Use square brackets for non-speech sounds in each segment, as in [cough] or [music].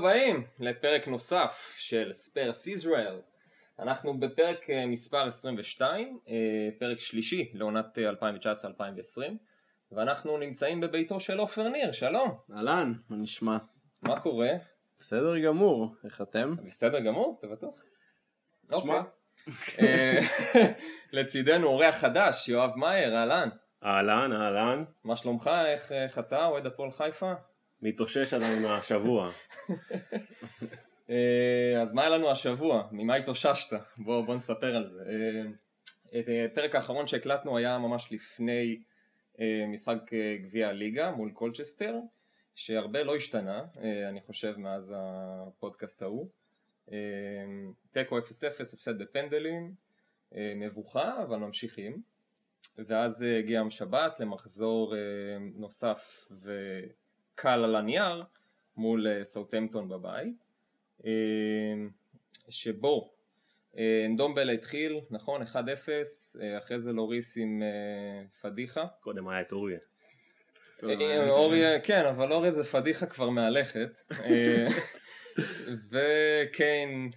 הבאים לפרק נוסף של ספרס ישראל. אנחנו בפרק אה, מספר 22, אה, פרק שלישי לעונת 2019-2020, ואנחנו נמצאים בביתו של עופר ניר, שלום. אהלן, מה נשמע? מה קורה? בסדר גמור, איך אתם? בסדר גמור, אתה בטוח? תשמע. אוקיי. אה, [laughs] לצידנו אורח חדש, יואב מאייר, אהלן. אהלן, אהלן, מה שלומך? איך איך אתה, אוהד הפועל חיפה? מתאושש עדיין מהשבוע. [laughs] אה, אז מה היה לנו השבוע? ממה התאוששת? בוא, בוא נספר על זה. אה, את הפרק האחרון שהקלטנו היה ממש לפני אה, משחק אה, גביע הליגה מול קולצ'סטר, שהרבה לא השתנה, אה, אני חושב, מאז הפודקאסט ההוא. אה, תיקו 0-0, הפסד בפנדלים, אה, מבוכה, אבל ממשיכים. ואז אה, הגיע יום שבת למחזור אה, נוסף וקל על הנייר מול אה, סאוטהמפטון בבית. אה, שבו אה, אנדומבלה התחיל, נכון, 1-0, אה, אחרי זה לוריס עם פדיחה. קודם היה את אוריה. אה, אורי, כן, אבל אורי זה פדיחה כבר מהלכת. [laughs] וקיין,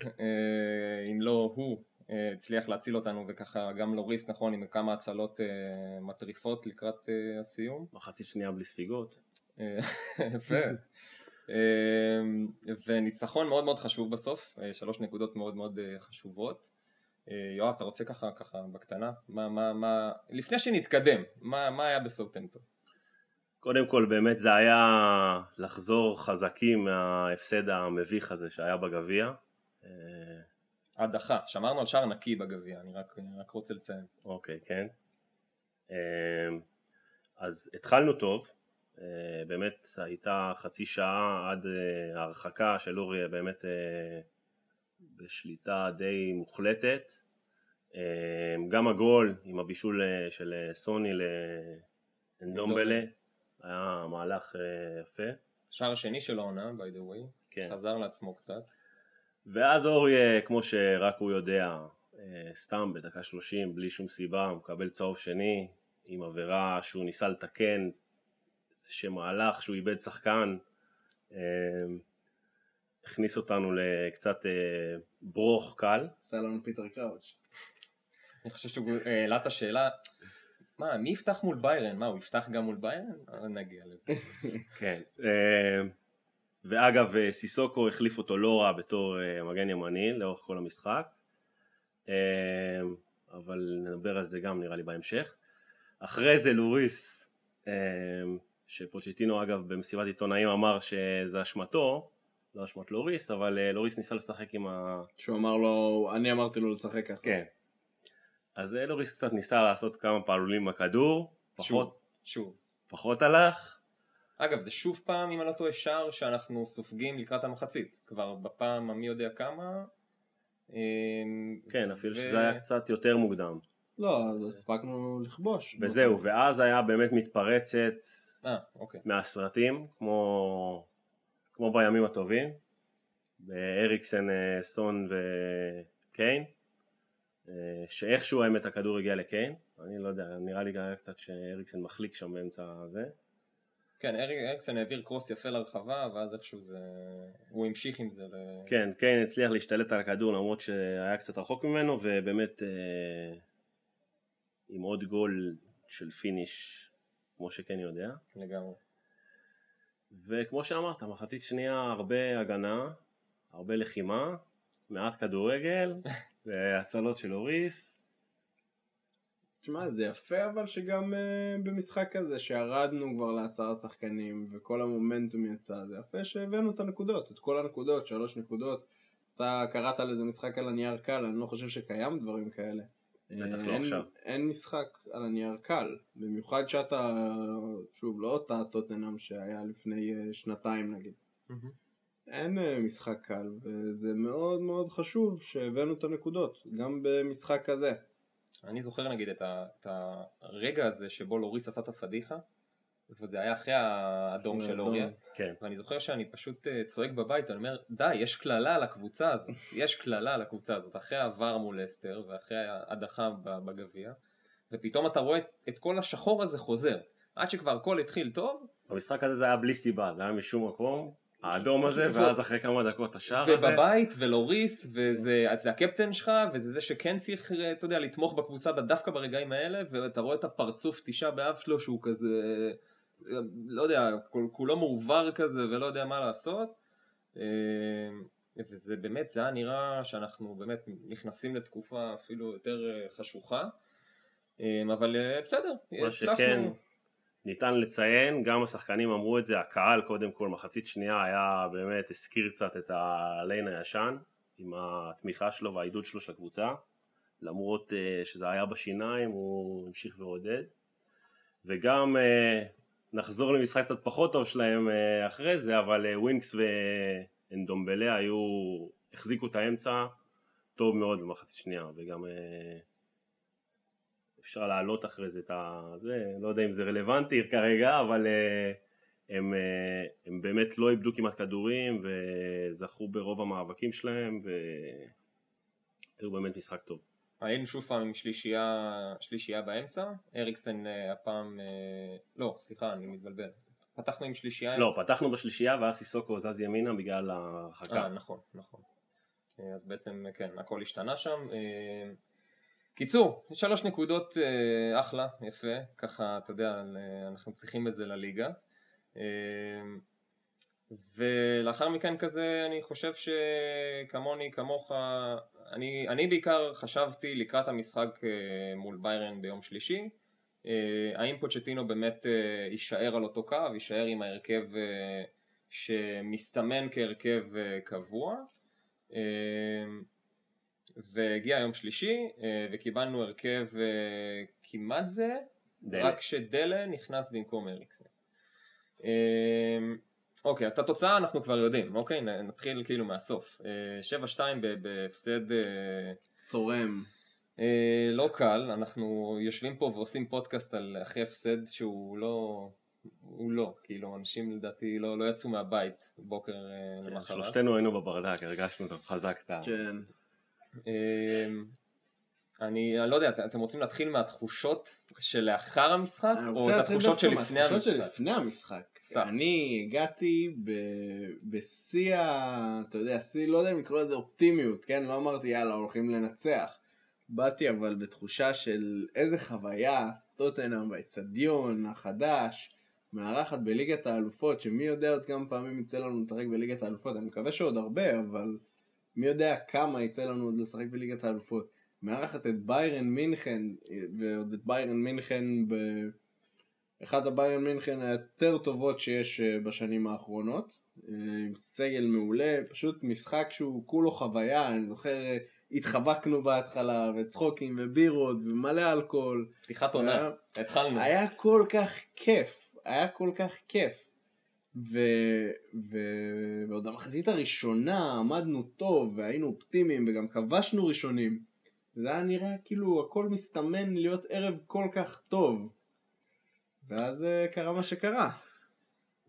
אם לא הוא, הצליח להציל אותנו, וככה גם לוריס, נכון, עם כמה הצלות מטריפות לקראת הסיום. מחצית שנייה בלי ספיגות. אה, [laughs] יפה. אה, וניצחון מאוד מאוד חשוב בסוף, אה, שלוש נקודות מאוד מאוד חשובות. יואב, אתה רוצה ככה, ככה, בקטנה? מה, מה, מה, לפני שנתקדם, מה, מה היה בסאוטהמפטון? קודם כל באמת זה היה לחזור חזקים מההפסד המביך הזה שהיה בגביע. הדחה, שמרנו על שער נקי בגביע, אני רק, רק רוצה לציין. אוקיי, כן. אז התחלנו טוב, באמת הייתה חצי שעה עד אה, ההרחקה של אורי באמת אה, בשליטה די מוחלטת. אה, גם הגול עם הבישול אה, של אה, סוני לאנדומבלה היה מהלך אה, יפה. שער שני של העונה, by the way, כן. חזר לעצמו קצת. ואז אורי, אה, כמו שרק הוא יודע, אה, סתם בדקה 30, בלי שום סיבה, הוא מקבל צהוב שני, עם עבירה שהוא ניסה לתקן, איזשהו מהלך שהוא איבד שחקן, אה, הכניס אותנו לקצת אה, ברוך קל. עשה לנו פיטר קראוץ'. אני חושב שהוא העלה את השאלה, מה, מי יפתח מול ביירן? מה, הוא יפתח גם מול ביירן? אה, נגיע לזה. [laughs] כן. אה, ואגב, אה, סיסוקו החליף אותו לא רע בתור אה, מגן ימני לאורך כל המשחק, אה, אבל נדבר על זה גם נראה לי בהמשך. אחרי זה לוריס, אה, שפוצ'טינו אגב במסיבת עיתונאים אמר שזה אשמתו, לא אשמת לוריס, אבל אה, לוריס ניסה לשחק עם ה... שהוא אמר לו, אני אמרתי לו לשחק ככה. כן. אז אה, לוריס קצת ניסה לעשות כמה פעלולים עם הכדור, שוב, פחות, שוב. פחות הלך, אגב, זה שוב פעם, אם אני לא טועה, שער שאנחנו סופגים לקראת המחצית. כבר בפעם המי יודע כמה. אמ, כן, אפילו ו- שזה היה קצת יותר מוקדם. לא, אז הספקנו לכבוש. וזהו, ואז היה באמת מתפרצת אה, אוקיי. מהסרטים, כמו, כמו בימים הטובים, באריקסן, אה, סון וקיין, אה, שאיכשהו האמת הכדור הגיע לקיין, אני לא יודע, נראה לי היה קצת שאריקסן מחליק שם באמצע הזה. כן, אריק אריקסון העביר קרוס יפה לרחבה, ואז איכשהו זה... הוא המשיך עם זה. ל... כן, קיין הצליח להשתלט על הכדור למרות שהיה קצת רחוק ממנו, ובאמת אה, עם עוד גול של finish, כמו שקיין יודע. לגמרי. וכמו שאמרת, מחצית שנייה הרבה הגנה, הרבה לחימה, מעט כדורגל, [laughs] והצלות של לוריס. תשמע, זה יפה אבל שגם אה, במשחק כזה שירדנו כבר לעשרה שחקנים וכל המומנטום יצא, זה יפה שהבאנו את הנקודות, את כל הנקודות, שלוש נקודות. אתה קראת לזה משחק על הנייר קל, אני לא חושב שקיים דברים כאלה. בטח אה, לא אין, עכשיו. אין משחק על הנייר קל, במיוחד שאתה, שוב, לא אותה טוטנאם שהיה לפני uh, שנתיים נגיד. אין אה, משחק קל, וזה מאוד מאוד חשוב שהבאנו את הנקודות, גם במשחק כזה. אני זוכר נגיד את, ה, את הרגע הזה שבו לוריס עשה את הפדיחה, וזה היה אחרי האדום של. אוריה, כן, ואני זוכר שאני פשוט אה, צועק בבית, אני אומר, די, יש קללה על הקבוצה הזאת, [laughs] יש קללה על הקבוצה הזאת, אחרי העבר מול אסטר, ואחרי ההדחה בגביע, ופתאום אתה רואה את, כל השחור הזה חוזר, עד שכבר הכל התחיל טוב, המשחק הזה זה היה בלי סיבה, זה היה משום מקום. האדום הזה, ואז אחרי כמה דקות השער הזה. ובבית ולוריס וזה זה הקפטן שלך וזה זה שכן צריך אתה יודע לתמוך בקבוצה דווקא ברגעים האלה ואתה רואה את הפרצוף תשעה באב שלו שהוא כזה לא יודע כול- כולו מעובר כזה ולא יודע מה לעשות. אה, וזה באמת זה היה נראה שאנחנו באמת נכנסים לתקופה אפילו יותר אה, חשוכה. אה, אבל בסדר מה הצלחנו. שכן, ניתן לציין, גם השחקנים אמרו את זה, הקהל קודם כל, מחצית שנייה היה באמת, הזכיר קצת את הליין הישן, עם התמיכה שלו והעידוד שלו של הקבוצה, למרות שזה היה בשיניים, הוא המשיך ועודד, וגם נחזור למשחק קצת פחות טוב שלהם uh, אחרי זה, אבל uh, ווינקס ואנדומבלה היו, החזיקו את האמצע טוב מאוד במחצית שנייה, וגם uh, אפשר להעלות אחרי זה את ה... זה, לא יודע אם זה רלוונטי כרגע, אבל הם, הם באמת לא איבדו כמעט כדורים וזכו ברוב המאבקים שלהם והיו באמת משחק טוב. היינו שוב פעם עם שלישייה, שלישייה באמצע, אריקסן אה, הפעם, אה, לא סליחה אני מתבלבל, פתחנו עם שלישייה, לא, פתחנו בשלישייה ואז סיסוקו זז ימינה בגלל אה, ההרחקה. נכון, נכון, אה, אז בעצם כן הכל השתנה שם, אה, קיצור, שלוש נקודות אה, אחלה, יפה, ככה אתה יודע, אנחנו צריכים את זה לליגה, אה, ולאחר מכן כזה אני חושב שכמוני כמוך אני, אני בעיקר חשבתי לקראת המשחק אה, מול ביירן ביום שלישי אה, האם פוצ'טינו באמת אה, יישאר על אותו קו, יישאר עם ההרכב שמסתמן כהרכב קבוע והגיע יום שלישי וקיבלנו הרכב כמעט זה דלה. רק שדלה נכנס במקום אריקסן. אה, אוקיי, אז את התוצאה אנחנו כבר יודעים, אוקיי? נתחיל כאילו מהסוף. אה, 7-2 ב- בהפסד אה, צורם. אה, לא קל, אנחנו יושבים פה ועושים פודקאסט על אחרי הפסד שהוא לא... הוא לא, כאילו אנשים לדעתי לא, לא יצאו מהבית בוקר אה, כן, למחרת. שלושתנו היינו בברדק, הרגשנו אותו חזק את ה... כן. אה, אני, אני לא יודע, את- אתם רוצים להתחיל מהתחושות שלאחר המשחק או את התחושות שלפני המשחק? שלפני המשחק. אני הגעתי בשיא ה... אתה יודע, שיא, לא יודע אם לקרוא לזה אופטימיות, כן? לא אמרתי יאללה הולכים לנצח. באתי אבל בתחושה של איזה חוויה, טוטנאם באצטדיון החדש, מארחת בליגת האלופות, שמי יודע עוד כמה פעמים יצא לנו לשחק בליגת האלופות, אני מקווה שעוד הרבה, אבל מי יודע כמה יצא לנו עוד לשחק בליגת האלופות. מארחת את ביירן מינכן, ועוד את ביירן מינכן ב... אחת הביירן מינכן היותר טובות שיש אה, בשנים האחרונות, אה, עם סגל מעולה, פשוט משחק שהוא כולו חוויה, אני זוכר אה, התחבקנו בהתחלה, וצחוקים ובירות ומלא אלכוהול, פתיחת עונה, היה- התחלנו. היה כל כך כיף, היה כל כך כיף. ו... ו... ועוד המחצית הראשונה עמדנו טוב והיינו אופטימיים וגם כבשנו ראשונים. זה היה נראה כאילו הכל מסתמן להיות ערב כל כך טוב. ואז אה, קרה מה שקרה.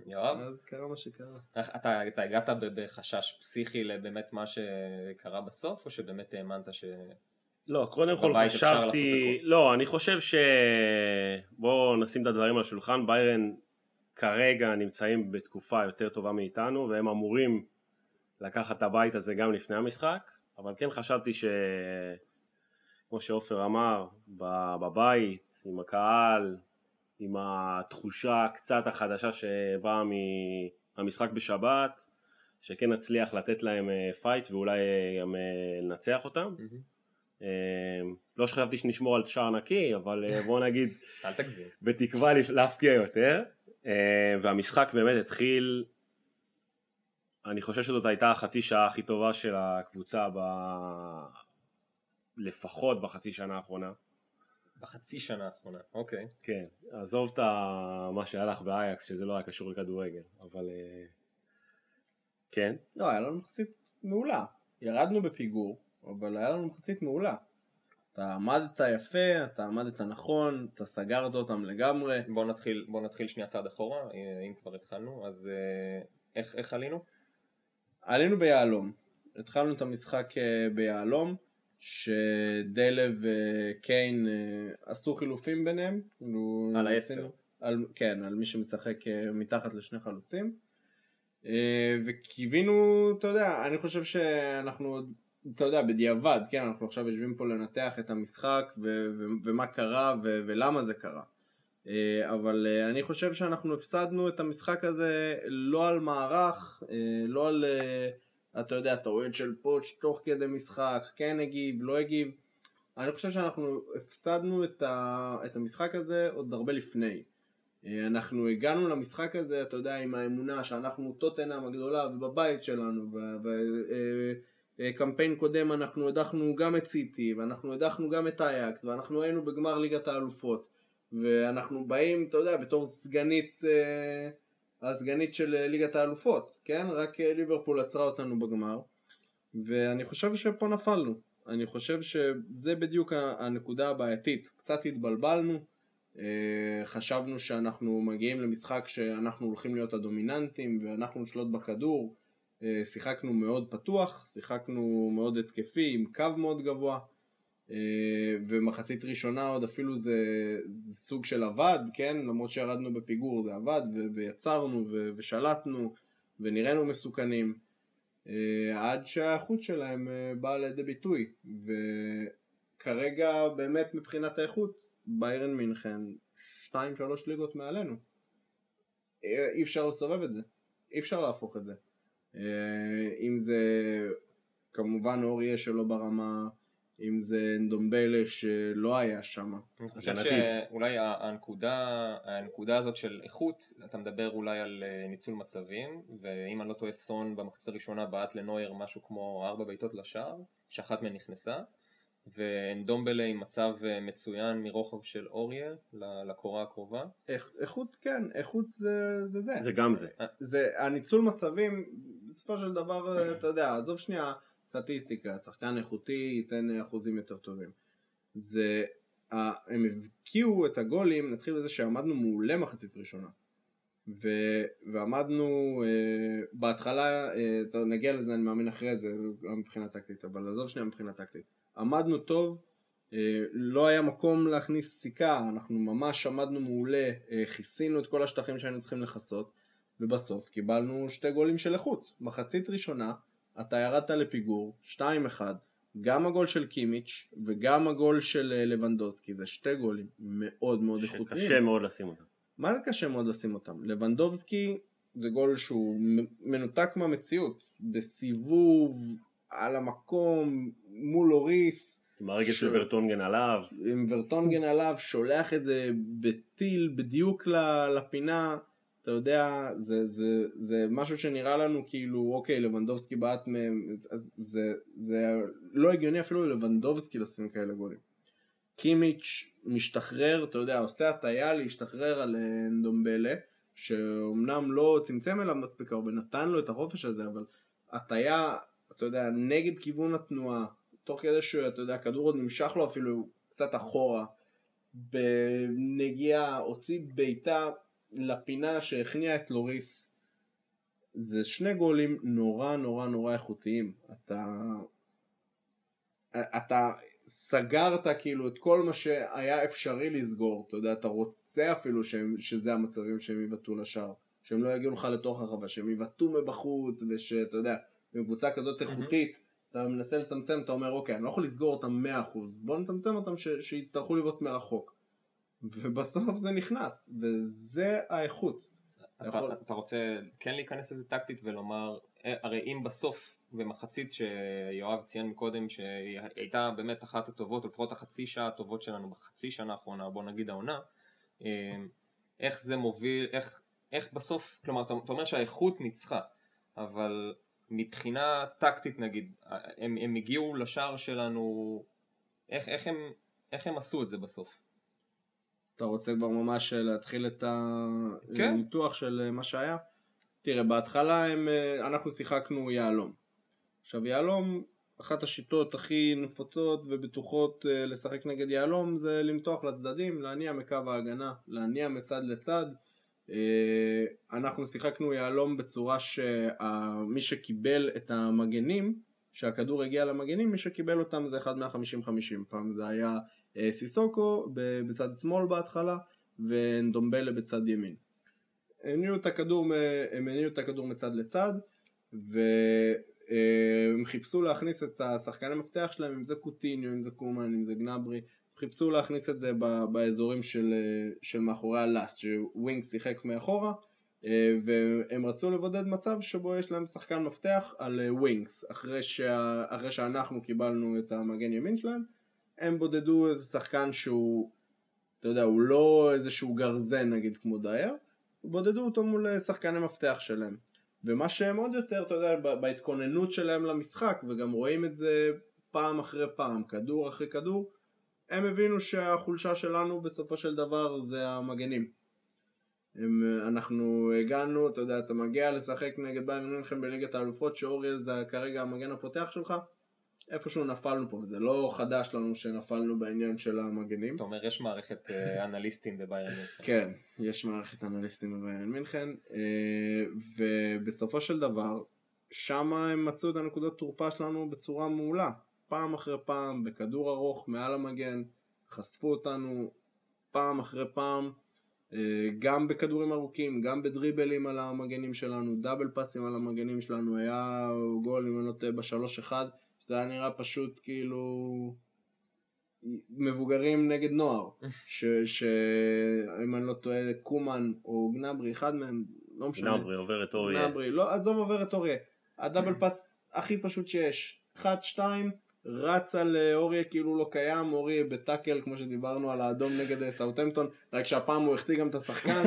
יואב, אז קרה מה שקרה. אתה, אתה הגעת בחשש פסיכי לבאמת מה שקרה בסוף או שבאמת האמנת ש... לא, קודם כל חשבתי. לא, אני חושב ש... בואו נשים את הדברים על השולחן, ביירן כרגע נמצאים בתקופה יותר טובה מאיתנו והם אמורים לקחת את הבית הזה גם לפני המשחק, אבל כן חשבתי ש... כמו שעופר אמר, ב- בבית, עם הקהל, עם התחושה קצת החדשה שבאה מהמשחק בשבת, שכן נצליח לתת להם אה, fight ואולי אה, גם אה, לנצח אותם. אה, לא שחשבתי שנשמור על שער נקי, אבל אה, בוא נגיד [laughs] אל תגזים. בתקווה להבקיע יותר. אה, והמשחק באמת התחיל, אני חושב שזאת הייתה החצי שעה הכי טובה של הקבוצה ב... לפחות בחצי שנה האחרונה. בחצי שנה האחרונה, אוקיי. כן, עזוב את מה שהלך באייקס שזה לא היה קשור לכדורגל, אבל אה, כן, לא, היה לנו מחצית מעולה. ירדנו בפיגור, אבל היה לנו מחצית מעולה. אתה עמדת יפה, אתה עמדת נכון, אתה סגרת אותם לגמרי. בוא נתחיל, בוא נתחיל שנייה צעד אחורה, אה, אם כבר התחלנו, אז אה, איך, איך עלינו? עלינו ביהלום. התחלנו את המשחק ביהלום, שדלה וקיין אה, עשו חילופים ביניהם. כאילו, על העשר. על, כן, על מי שמשחק אה, מתחת לשני חלוצים. אה, וקיווינו, אתה יודע, אני חושב שאנחנו, אתה יודע, בדיעבד, כן, אנחנו עכשיו יושבים פה לנתח את המשחק ו- ו- ומה קרה ו- ולמה זה קרה. אה, אבל אה, אני חושב שאנחנו הפסדנו את המשחק הזה לא על מערך, לא על, אתה יודע, טעויות של פוטש תוך כדי משחק, כן הגיב, לא הגיב. אני חושב שאנחנו הפסדנו את, ה- את המשחק הזה עוד הרבה לפני. אה, אנחנו הגענו למשחק הזה, אתה יודע, עם האמונה שאנחנו טוטנאם הגדולה ובבית שלנו, וקמפיין אה, אה, קודם אנחנו הדחנו גם את סיטי, ואנחנו הדחנו גם את אייקס, ואנחנו היינו בגמר ליגת האלופות, ואנחנו באים, אתה יודע, בתור סגנית, הסגנית של ליגת האלופות, כן? רק ליברפול עצרה אותנו בגמר, ואני חושב שפה נפלנו. אני חושב שזה בדיוק הנקודה הבעייתית, קצת התבלבלנו, אה, חשבנו שאנחנו מגיעים למשחק שאנחנו הולכים להיות הדומיננטים ואנחנו נשלוט בכדור, אה, שיחקנו מאוד פתוח, שיחקנו מאוד התקפי עם קו מאוד גבוה אה, ומחצית ראשונה עוד אפילו זה, זה סוג של עבד, כן? למרות שירדנו בפיגור זה עבד ויצרנו ושלטנו ונראינו מסוכנים עד שהאיכות שלהם באה לידי ביטוי וכרגע באמת מבחינת האיכות ביירן מינכן 2-3 ליגות מעלינו. אי אפשר לסובב את זה, אי אפשר להפוך את זה. אה, אם זה כמובן אוריה שלא ברמה, אם זה נדומבלה שלא היה שם. אני חושב שאולי הנקודה, הנקודה הזאת של איכות, אתה מדבר אולי על אה, ניצול מצבים, ואם אני לא טועה סון במחצית הראשונה בעט לנויר משהו כמו ארבע בעיטות לשער, שאחת מהן נכנסה. ואנדומבלה עם מצב אה, מצוין מרוחב של אוריה לקורה הקרובה. איכות כן, איכות זה זה. זה זה גם זה. זה הניצול מצבים, בסופו של דבר, אה, אתה יודע, עזוב שנייה סטטיסטיקה, שחקן איכותי ייתן אחוזים יותר טובים. זה, הם הבקיעו את הגולים, נתחיל בזה שעמדנו מעולה מחצית ראשונה. ו, ועמדנו uh, בהתחלה, uh, נגיע לזה אני מאמין אחרי זה, מבחינה טקטית, אבל עזוב שנייה מבחינה טקטית. עמדנו טוב, אה, לא היה מקום להכניס סיכה, אנחנו ממש עמדנו מעולה, אה, כיסינו את כל השטחים שהיינו צריכים לכסות, ובסוף קיבלנו שתי גולים של איכות. מחצית ראשונה, אתה ירדת לפיגור, 2-1, גם הגול של קימיץ' וגם הגול של אה, לבנדובסקי, זה שתי גולים מאוד מאוד איכותיים. שקשה מאוד לשים אותם. מה זה קשה מאוד לשים אותם? לבנדובסקי זה גול שהוא מנותק מהמציאות, בסיבוב על המקום מול אוריס. עם הרגל ש... של ורטונגן עליו. עם ורטונגן עליו, שולח את זה בטיל בדיוק לפינה. אתה יודע, זה, זה, זה משהו שנראה לנו כאילו, אוקיי, לבנדובסקי בעט מהם, זה, זה לא הגיוני אפילו ללבנדובסקי לשים כאלה גולים. קימיץ' משתחרר, אתה יודע, עושה הטיה להשתחרר על אנדומבלה, שאומנם לא צמצם אליו מספיק הרבה, נתן לו את החופש הזה, אבל הטיה אתה יודע, נגד כיוון התנועה, תוך כדי שאתה יודע, הכדור עוד נמשך לו אפילו קצת אחורה, בנגיעה, הוציא בעיטה לפינה שהכניע את לוריס. זה שני גולים נורא נורא נורא איכותיים. אתה... אתה סגרת כאילו את כל מה שהיה אפשרי לסגור, אתה יודע, אתה רוצה אפילו שהם, שזה המצבים שהם יבטאו לשער, שהם לא יגיעו לך לתוך הרחבה, שהם יבטאו מבחוץ ושאתה יודע, בקבוצה כזאת איכותית, אתה מנסה לצמצם, אתה אומר אוקיי, אני לא יכול לסגור אותם 100%, בוא נצמצם אותם ש- שיצטרכו לבעוט מרחוק. ובסוף זה נכנס, וזה האיכות. אז אתה, יכול... אתה רוצה כן להיכנס לזה טקטית ולומר, אה, הרי אם בסוף במחצית שיואב ציין מקודם שהיא הייתה באמת אחת הטובות, או לפחות החצי שעה הטובות שלנו בחצי שנה האחרונה, בוא נגיד העונה, אה, איך זה מוביל, איך, איך בסוף, כלומר אתה, אתה אומר שהאיכות ניצחה, אבל מבחינה טקטית נגיד, הם, הם הגיעו לשער שלנו, איך, איך, הם, איך הם עשו את זה בסוף? אתה רוצה כבר ממש להתחיל את כן. הניתוח כן. של מה שהיה? תראה, בהתחלה הם, אנחנו שיחקנו יהלום. עכשיו יהלום, אחת השיטות הכי נפוצות ובטוחות אה, לשחק נגד יהלום זה למתוח לצדדים, להניע מקו ההגנה, להניע מצד לצד. אה, אנחנו שיחקנו יהלום בצורה שמי שקיבל את המגנים, שהכדור הגיע למגנים, מי שקיבל אותם זה אחד מהחמישים חמישים, פעם זה היה אה, סיסוקו בצד שמאל בהתחלה ונדומבלה בצד ימין. הניעו את הכדור, הם הניעו את הכדור מצד לצד והם חיפשו להכניס את השחקני מפתח שלהם, אם זה קוטיניו, אם זה קומן, אם זה גנברי, חיפשו להכניס את זה באזורים של, של מאחורי הלאסט, שווינג שיחק מאחורה והם רצו לבודד מצב שבו יש להם שחקן מפתח על ווינגס אחרי, שה, אחרי שאנחנו קיבלנו את המגן ימין שלהם הם בודדו את השחקן שהוא אתה יודע הוא לא איזשהו גרזן נגיד כמו דייר. בודדו אותו מול שחקני מפתח שלהם. ומה שהם עוד יותר אתה יודע בהתכוננות שלהם למשחק וגם רואים את זה פעם אחרי פעם כדור אחרי כדור הם הבינו שהחולשה שלנו בסופו של דבר זה המגנים. הם, אנחנו הגענו, אתה יודע, אתה מגיע לשחק נגד ביירן מינכן בליגת האלופות שאוריה זה כרגע המגן הפותח שלך איפשהו נפלנו פה, וזה לא חדש לנו שנפלנו בעניין של המגנים. אתה אומר יש מערכת אה, אנליסטים בביירן מינכן. כן, יש מערכת אנליסטים בביירן מינכן, אה, ובסופו של דבר, שם הם מצאו את הנקודות תורפה שלנו בצורה מעולה. פעם אחרי פעם, בכדור ארוך מעל המגן, חשפו אותנו פעם אחרי פעם. אה, גם בכדורים ארוכים, גם בדריבלים על המגנים שלנו, דאבל פאסים על המגנים שלנו, היה גול אם אני לא טועה בשלוש אחד, זה היה נראה פשוט כאילו מבוגרים נגד נוער, [laughs] שאם אני לא טועה קומן או גנברי, אחד מהם, לא משנה. גנברי עובר את אוריה. גנברי, לא, עזוב עובר את אוריה, הדאבל [clears throat] פאס הכי פשוט שיש, אחד, שתיים, רץ על אה, אוריה כאילו לא קיים, אוריה בטאקל כמו שדיברנו על האדום נגד אה, סאוטמפטון, רק שהפעם הוא החטיא גם את השחקן,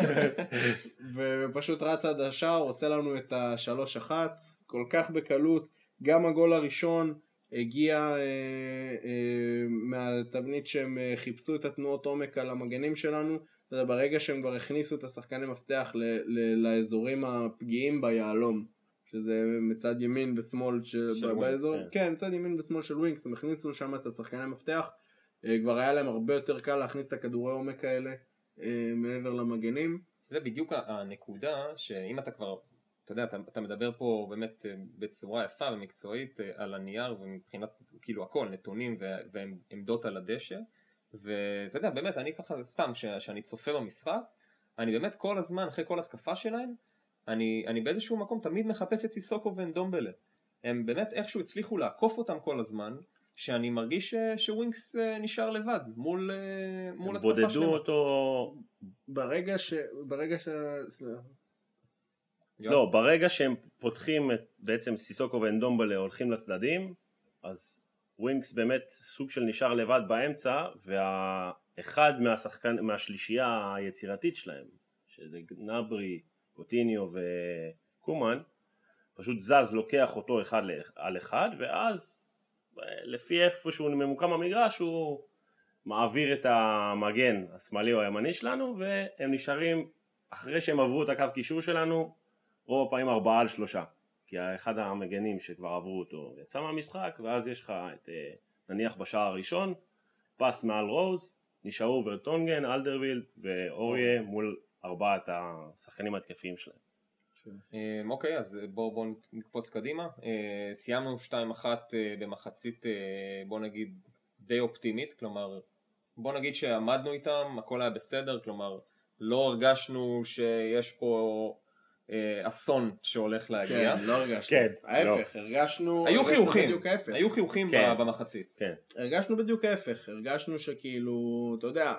[laughs] ופשוט רץ עד השער, עושה לנו את השלוש אחת, כל כך בקלות, גם הגול הראשון הגיע אה, אה, מהתבנית שהם אה, חיפשו את התנועות עומק על המגנים שלנו, ברגע שהם כבר הכניסו את השחקני מפתח ל- ל- לאזורים הפגיעים ביהלום. שזה מצד ימין ושמאל של, של באזור, ווינקס, כן. כן, מצד ימין ושמאל של ווינקס, הם הכניסו שם את השחקני המפתח, אה, כבר היה להם הרבה יותר קל להכניס את הכדורי עומק האלה אה, מעבר למגנים. זה בדיוק הנקודה, שאם אתה כבר, אתה יודע, אתה, אתה מדבר פה באמת אה, בצורה יפה ומקצועית על הנייר ומבחינת כאילו הכל, נתונים ועמדות על הדשא, ואתה יודע, באמת, אני ככה, סתם, כשאני צופה במשחק, אני באמת כל הזמן, אחרי כל התקפה שלהם, אני, אני באיזשהו מקום תמיד מחפש את סיסוקו ואנדומבלה. הם באמת איכשהו הצליחו לעקוף אותם כל הזמן, שאני מרגיש ש, שווינקס אה, נשאר לבד מול, אה, מול התקפה שלמה. בודדו אותו... ברגע ש... ברגע ש... לא, ברגע שהם פותחים את בעצם סיסוקו ואנדומבלה הולכים לצדדים, אז ווינקס באמת סוג של נשאר לבד באמצע, ואחד מהשחקן, מהשלישייה היצירתית שלהם, שזה נברי, קוטיניו וקומן, פשוט זז, לוקח אותו אחד על אחד, ואז לפי איפה שהוא ממוקם המגרש הוא מעביר את המגן השמאלי או הימני שלנו, והם נשארים, אחרי שהם עברו את הקו קישור שלנו, רוב הפעמים ארבעה על שלושה. כי אחד המגנים שכבר עברו אותו יצא מהמשחק, ואז יש לך את, אה, נניח בשער הראשון, פס מעל רוז, נשארו ורטונגן, אלדרווירלד ואורייה מול ארבעת השחקנים ההתקפיים שלהם. אמ, אוקיי, אז בואו בוא נקפוץ קדימה. אה, סיימנו 2-1 אה, במחצית, אה, בוא נגיד, די אופטימית, כלומר, בוא נגיד שעמדנו איתם, הכל היה בסדר, כלומר, לא הרגשנו שיש פה אסון שהולך להגיע. כן, לא הרגשנו. כן, ההפך, לא. הרגשנו... היו חיוכים, היו חיוכים כן. במחצית. כן. הרגשנו בדיוק ההפך, הרגשנו שכאילו, אתה יודע,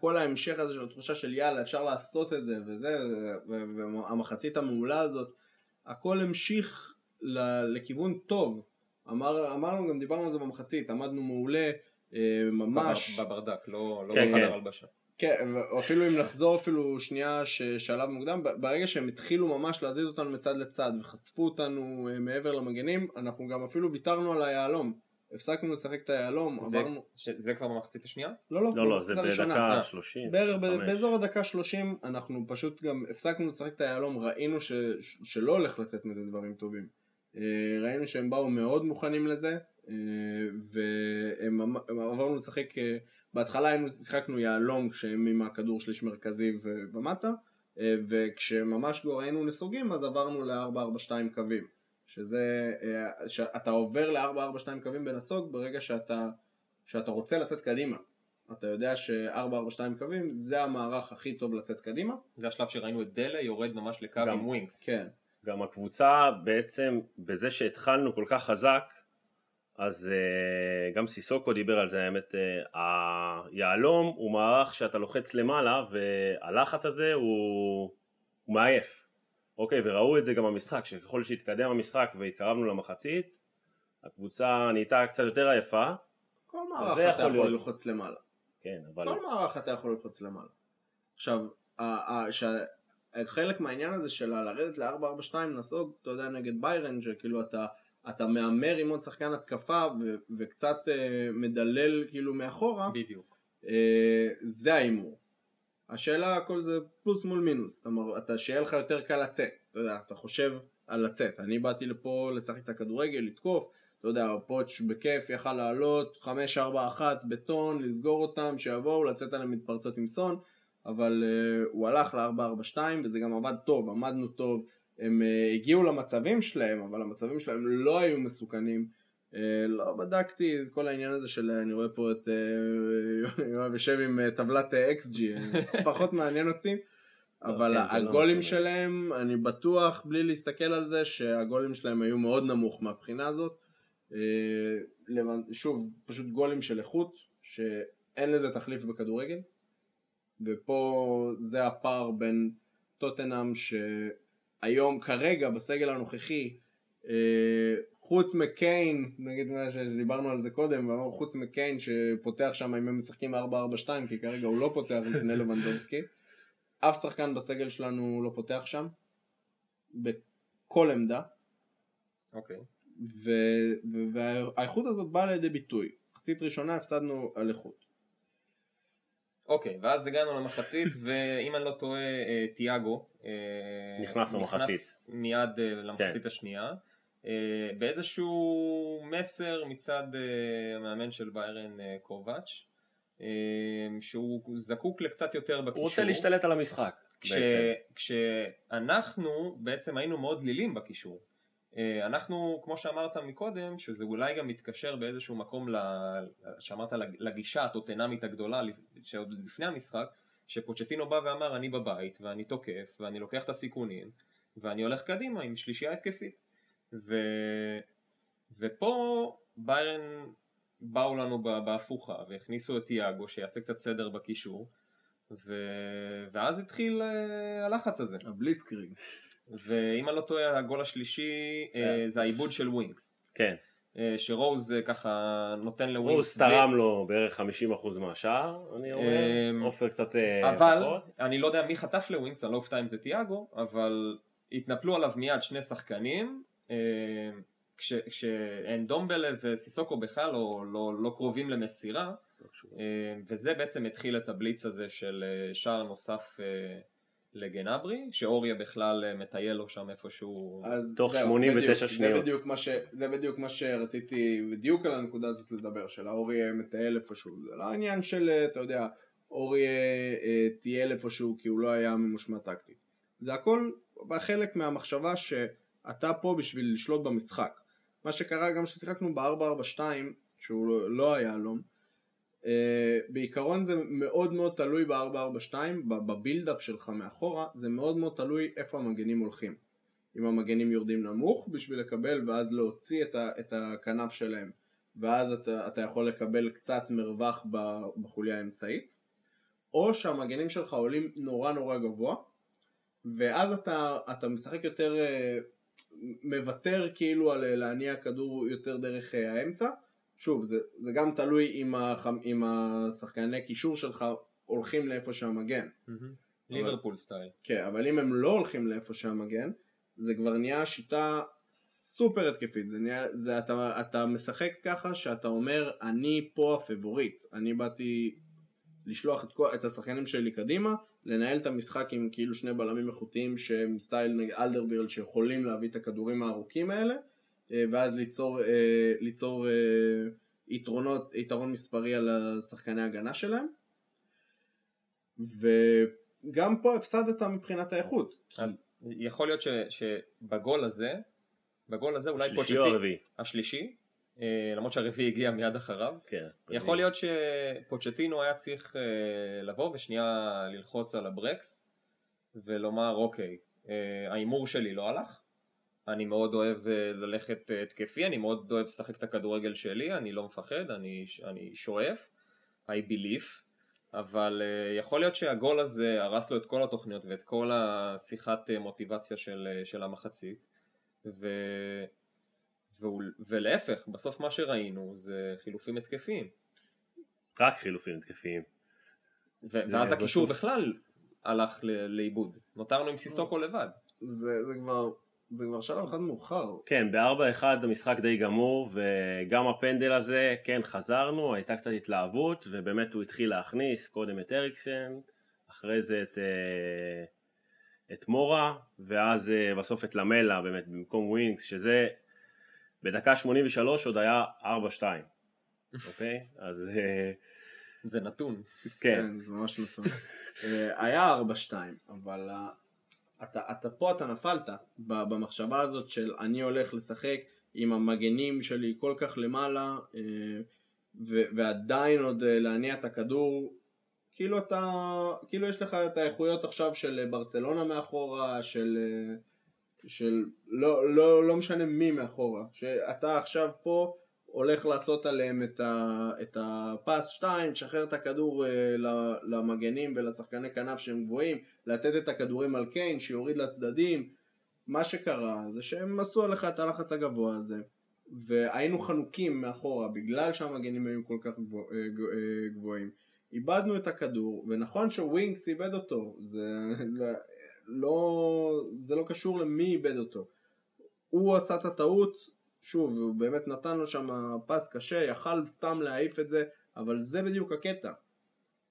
כל ההמשך הזה של התחושה של יאללה אפשר לעשות את זה וזה והמחצית המעולה הזאת הכל המשיך לכיוון טוב אמר, אמרנו גם דיברנו על זה במחצית עמדנו מעולה אה, ממש בברדק לא, לא כן, בחדר הלבשה כן, אפילו אם נחזור אפילו שנייה שלב מוקדם, ברגע שהם התחילו ממש להזיז אותנו מצד לצד וחשפו אותנו אה, מעבר למגנים, אנחנו גם אפילו ויתרנו על היהלום. הפסקנו לשחק את היהלום, עברנו... זה כבר במחצית השנייה? לא, לא, לא, לא זה בדקה 30. באזור הדקה 30 אנחנו פשוט גם הפסקנו לשחק את היהלום, ראינו שלא הולך לצאת מזה דברים טובים. אה, ראינו שהם באו מאוד מוכנים לזה, אה, ועברנו לשחק, אה, בהתחלה היינו, שיחקנו יהלום כשהם עם הכדור שליש מרכזי ומטה, וכשממש כבר היינו נסוגים אז עברנו ל-4-4-2 קווים. שזה, אה, שאתה עובר ל-442 קווים בנסוג ברגע שאתה, שאתה רוצה לצאת קדימה. אתה יודע ש-442 קווים זה המערך הכי טוב לצאת קדימה. זה השלב שראינו את דלה יורד ממש לקו. עם ווינגס. כן. גם הקבוצה בעצם בזה שהתחלנו כל כך חזק אז uh, גם סיסוקו דיבר על זה האמת uh, היהלום הוא מערך שאתה לוחץ למעלה והלחץ הזה הוא, הוא מעייף אוקיי וראו את זה גם במשחק שככל שהתקדם המשחק והתקרבנו למחצית הקבוצה נהייתה קצת יותר עייפה כל מערך אתה יכול להיות. ללחוץ למעלה. כן אבל כל מערך אתה יכול ללחוץ למעלה. עכשיו, שה- חלק מהעניין הזה של לרדת ל-442 נסוג, אתה יודע, נגד ביירן, שכאילו אתה, אתה מהמר עם עוד שחקן התקפה ו- וקצת אה, מדלל כאילו מאחורה, בדיוק. אה, זה ההימור. השאלה הכל זה פלוס מול מינוס, אומרת, אתה שיהיה לך יותר קל לצאת, אתה יודע, אתה חושב על לצאת, אני באתי לפה לשחק את הכדורגל, לתקוף, אתה יודע, פוטש בכיף יכל לעלות, 5-4-1 בטון, לסגור אותם, שיבואו, לצאת עליהם מתפרצות עם סון, אבל uh, הוא הלך ל-4-4-2 וזה גם עבד טוב, עמדנו טוב, הם uh, הגיעו למצבים שלהם, אבל המצבים שלהם לא היו מסוכנים. Uh, לא בדקתי את כל העניין הזה של אני רואה פה את uh, [laughs] יואב יושב עם טבלת XG, [laughs] פחות מעניין אותי. אבל כן, לא הגולים. שלהם, אני בטוח, בלי להסתכל על זה, שהגולים שלהם היו מאוד נמוך מהבחינה הזאת. אה, שוב, פשוט גולים של איכות, שאין לזה תחליף בכדורגל. ופה זה הפער בין טוטנאם שהיום כרגע בסגל הנוכחי אה, חוץ מקיין, נגיד שדיברנו על זה קודם, ואמרנו חוץ מקיין שפותח שם אם הם משחקים 4-4-2 כי כרגע הוא לא פותח לפני לבנדובסקי אף שחקן בסגל שלנו לא פותח שם בכל עמדה. אוקיי. ו- והאיכות הזאת באה לידי ביטוי. מחצית ראשונה הפסדנו על איכות. אוקיי, ואז הגענו למחצית, ואם אני לא טועה, אה, תיאגו נכנס למחצית. נכנס מיד אה, למחצית השנייה. אה, באיזשהו מסר מצד אה, המאמן של ביירן אה, קובץ', אה, שהוא זקוק לקצת יותר בקישור. הוא רוצה להשתלט על המשחק כש, בעצם. כשאנחנו בעצם היינו מאוד דלילים בקישור. אה, אנחנו, כמו שאמרת מקודם, שזה אולי גם מתקשר באיזשהו מקום, ל, שאמרת לג- לגישה הטוטנאמית הגדולה שעוד לפני המשחק, שפוצ'טינו בא ואמר אני בבית ואני תוקף ואני לוקח את הסיכונים ואני הולך קדימה עם שלישייה התקפית. ו... ופה ביירן באו לנו ב- בהפוכה והכניסו את תיאגו שיעשה קצת סדר בקישור ו... ואז התחיל אה, הלחץ הזה הבליצקריג ואם אני לא טועה הגול השלישי אה, כן. זה האיבוד של ווינקס כן, אה, שרוז אה, ככה נותן הוא לווינקס תרם לו בערך 50% מהשער, אני אומר, אמ, עופר קצת אה, אבל פחות. אני לא יודע מי חטף לווינקס, אני לא אופתע אם זה טיאגו, אבל התנפלו עליו מיד שני שחקנים, אה, כש- כשאנדומבלה וסיסוקו בכלל לא, לא, לא קרובים למסירה, אה, וזה בעצם התחיל את הבליץ הזה של אה, שער נוסף אה, לגנברי, שאוריה בכלל אה, מטייל לו שם איפשהו. אז תוך זהו, 89 בדיוק, שניות. זה בדיוק, מה ש, זה בדיוק מה שרציתי בדיוק על הנקודה הזאת לדבר, של האורי מטייל איפשהו, זה לא העניין של, אה, אתה יודע, אורי אה, טייל איפשהו כי הוא לא היה ממושמע טקטית. זה הכל חלק מהמחשבה שאתה פה בשביל לשלוט במשחק. מה שקרה גם כששיחקנו ב-442, שהוא לא- לא היה הלום, אה, בעיקרון זה מאוד מאוד תלוי ב-442, בבילדאפ שלך מאחורה, זה מאוד מאוד תלוי איפה המגנים הולכים. אם המגנים יורדים נמוך בשביל לקבל ואז להוציא את, ה, את הכנף שלהם ואז אתה, אתה יכול לקבל קצת מרווח בחוליה האמצעית או שהמגנים שלך עולים נורא נורא גבוה ואז אתה, אתה משחק יותר אה, מוותר כאילו על אה, להניע כדור יותר דרך אה, האמצע שוב זה, זה גם תלוי אם, הח, אם השחקני קישור שלך הולכים לאיפה שהמגן. ליברפול סטייל. כן, אבל אם הם לא הולכים לאיפה שהמגן, זה כבר נהיה שיטה סופר התקפית, זה נהיה, זה, אתה, אתה משחק ככה שאתה אומר אני פה הפבוריט, אני באתי לשלוח את, כל, את השחקנים שלי קדימה, לנהל את המשחק עם כאילו שני בלמים איכותיים שהם סטייל אלדרווירל שיכולים להביא את הכדורים הארוכים האלה, ואז ליצור, אה, ליצור אה, יתרונות, יתרון מספרי על השחקני הגנה שלהם. וגם פה הפסדת מבחינת האיכות. כי- יכול להיות ש, שבגול הזה, בגול הזה אולי שלישי או פוצ'טינו, הרביעי? השלישי, אה, למרות שהרביעי הגיע מיד אחריו. כן. יכול להיות שפוצ'טינו היה צריך אה, לבוא ושנייה ללחוץ על הברקס ולומר אוקיי, אה, ההימור שלי לא הלך, אני מאוד אוהב אה, ללכת אה, התקפי, אני מאוד אוהב לשחק את הכדורגל שלי, אני לא מפחד, אני, אני שואף, I believe, אבל אה, יכול להיות שהגול הזה הרס לו את כל התוכניות ואת כל השיחת מוטיבציה של, של המחצית, ו... והוא, ולהפך, בסוף מה שראינו זה חילופים התקפיים. רק חילופים התקפיים. ו- ואז הקישור בכלל הלך ל- לאיבוד. נותרנו עם סיסוקו לבד. זה, זה כבר, זה כבר שלב אחד מאוחר. כן, ב-4-1 המשחק די גמור, וגם הפנדל הזה, כן, חזרנו, הייתה קצת התלהבות, ובאמת הוא התחיל להכניס קודם את אריקסן, אחרי זה את, אה, את מורה, ואז אה, בסוף את למלה, באמת, במקום ווינקס, שזה בדקה 83 עוד היה 4-2, [laughs] אוקיי? אז אה, זה נתון. כן, זה ממש נתון. היה 4-2, אבל אתה, אתה פה אתה נפלת במחשבה הזאת של אני הולך לשחק עם המגנים שלי כל כך למעלה אה, ו- ועדיין עוד אה, להניע את הכדור כאילו אתה כאילו יש לך את האיכויות עכשיו של ברצלונה מאחורה של אה, של לא, לא, לא משנה מי מאחורה שאתה עכשיו פה הולך לעשות עליהם את, ה, את הפס 2, שחרר את הכדור אה, למגנים ולשחקני כנף שהם גבוהים, לתת את הכדורים על קיין שיוריד לצדדים. מה שקרה זה שהם עשו עליך את הלחץ הגבוה הזה, והיינו חנוקים מאחורה בגלל שהמגנים היו כל כך גבוה, אה, אה, גבוהים. איבדנו את הכדור, ונכון שווינקס איבד אותו, זה לא, זה לא קשור למי איבד אותו. הוא עשה את הטעות, שוב, הוא באמת נתן לו שם פס קשה, יכל סתם להעיף את זה, אבל זה בדיוק הקטע.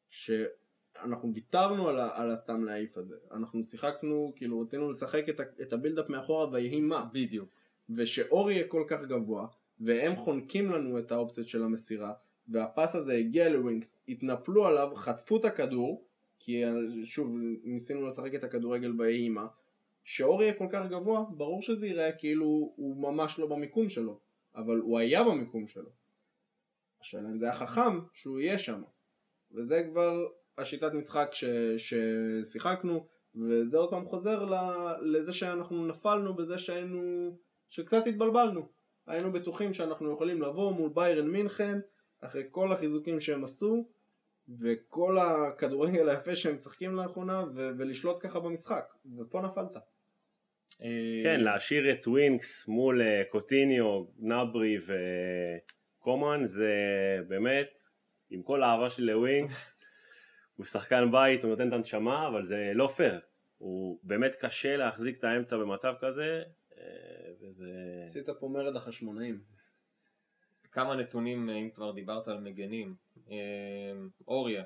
שאנחנו ויתרנו על, ה- על הסתם להעיף הזה. אנחנו שיחקנו, כאילו רצינו לשחק את, ה- את הבילדאפ מאחורה ויהי מה. בדיוק. ושאור יהיה כל כך גבוה, והם חונקים לנו את האופציות של המסירה, והפס הזה הגיע לווינקס, התנפלו עליו, חטפו את הכדור, כי שוב, ניסינו לשחק את הכדורגל באימא, שאור יהיה כל כך גבוה, ברור שזה ייראה כאילו הוא ממש לא במיקום שלו, אבל הוא היה במיקום שלו. השאלה אם זה היה חכם שהוא יהיה שם, וזה כבר השיטת משחק ש, ששיחקנו, וזה עוד פעם חוזר ל, לזה שאנחנו נפלנו בזה שהיינו, שקצת התבלבלנו. היינו בטוחים שאנחנו יכולים לבוא מול ביירן מינכן, אחרי כל החיזוקים שהם עשו, וכל הכדורגל היפה שהם משחקים לאחרונה, ו- ולשלוט ככה במשחק, ופה נפלת. אה, כן, להשאיר את ווינקס מול אה, קוטיניו, גנאברי וקומן זה באמת, עם כל האהבה שלי לווינקס, [laughs] הוא שחקן בית, הוא נותן את הנשמה, אבל זה לא פייר. הוא באמת קשה להחזיק את האמצע במצב כזה, אה, וזה... עשית פה מרד החשמונאים. כמה נתונים אם כבר דיברת על מגנים. אוריה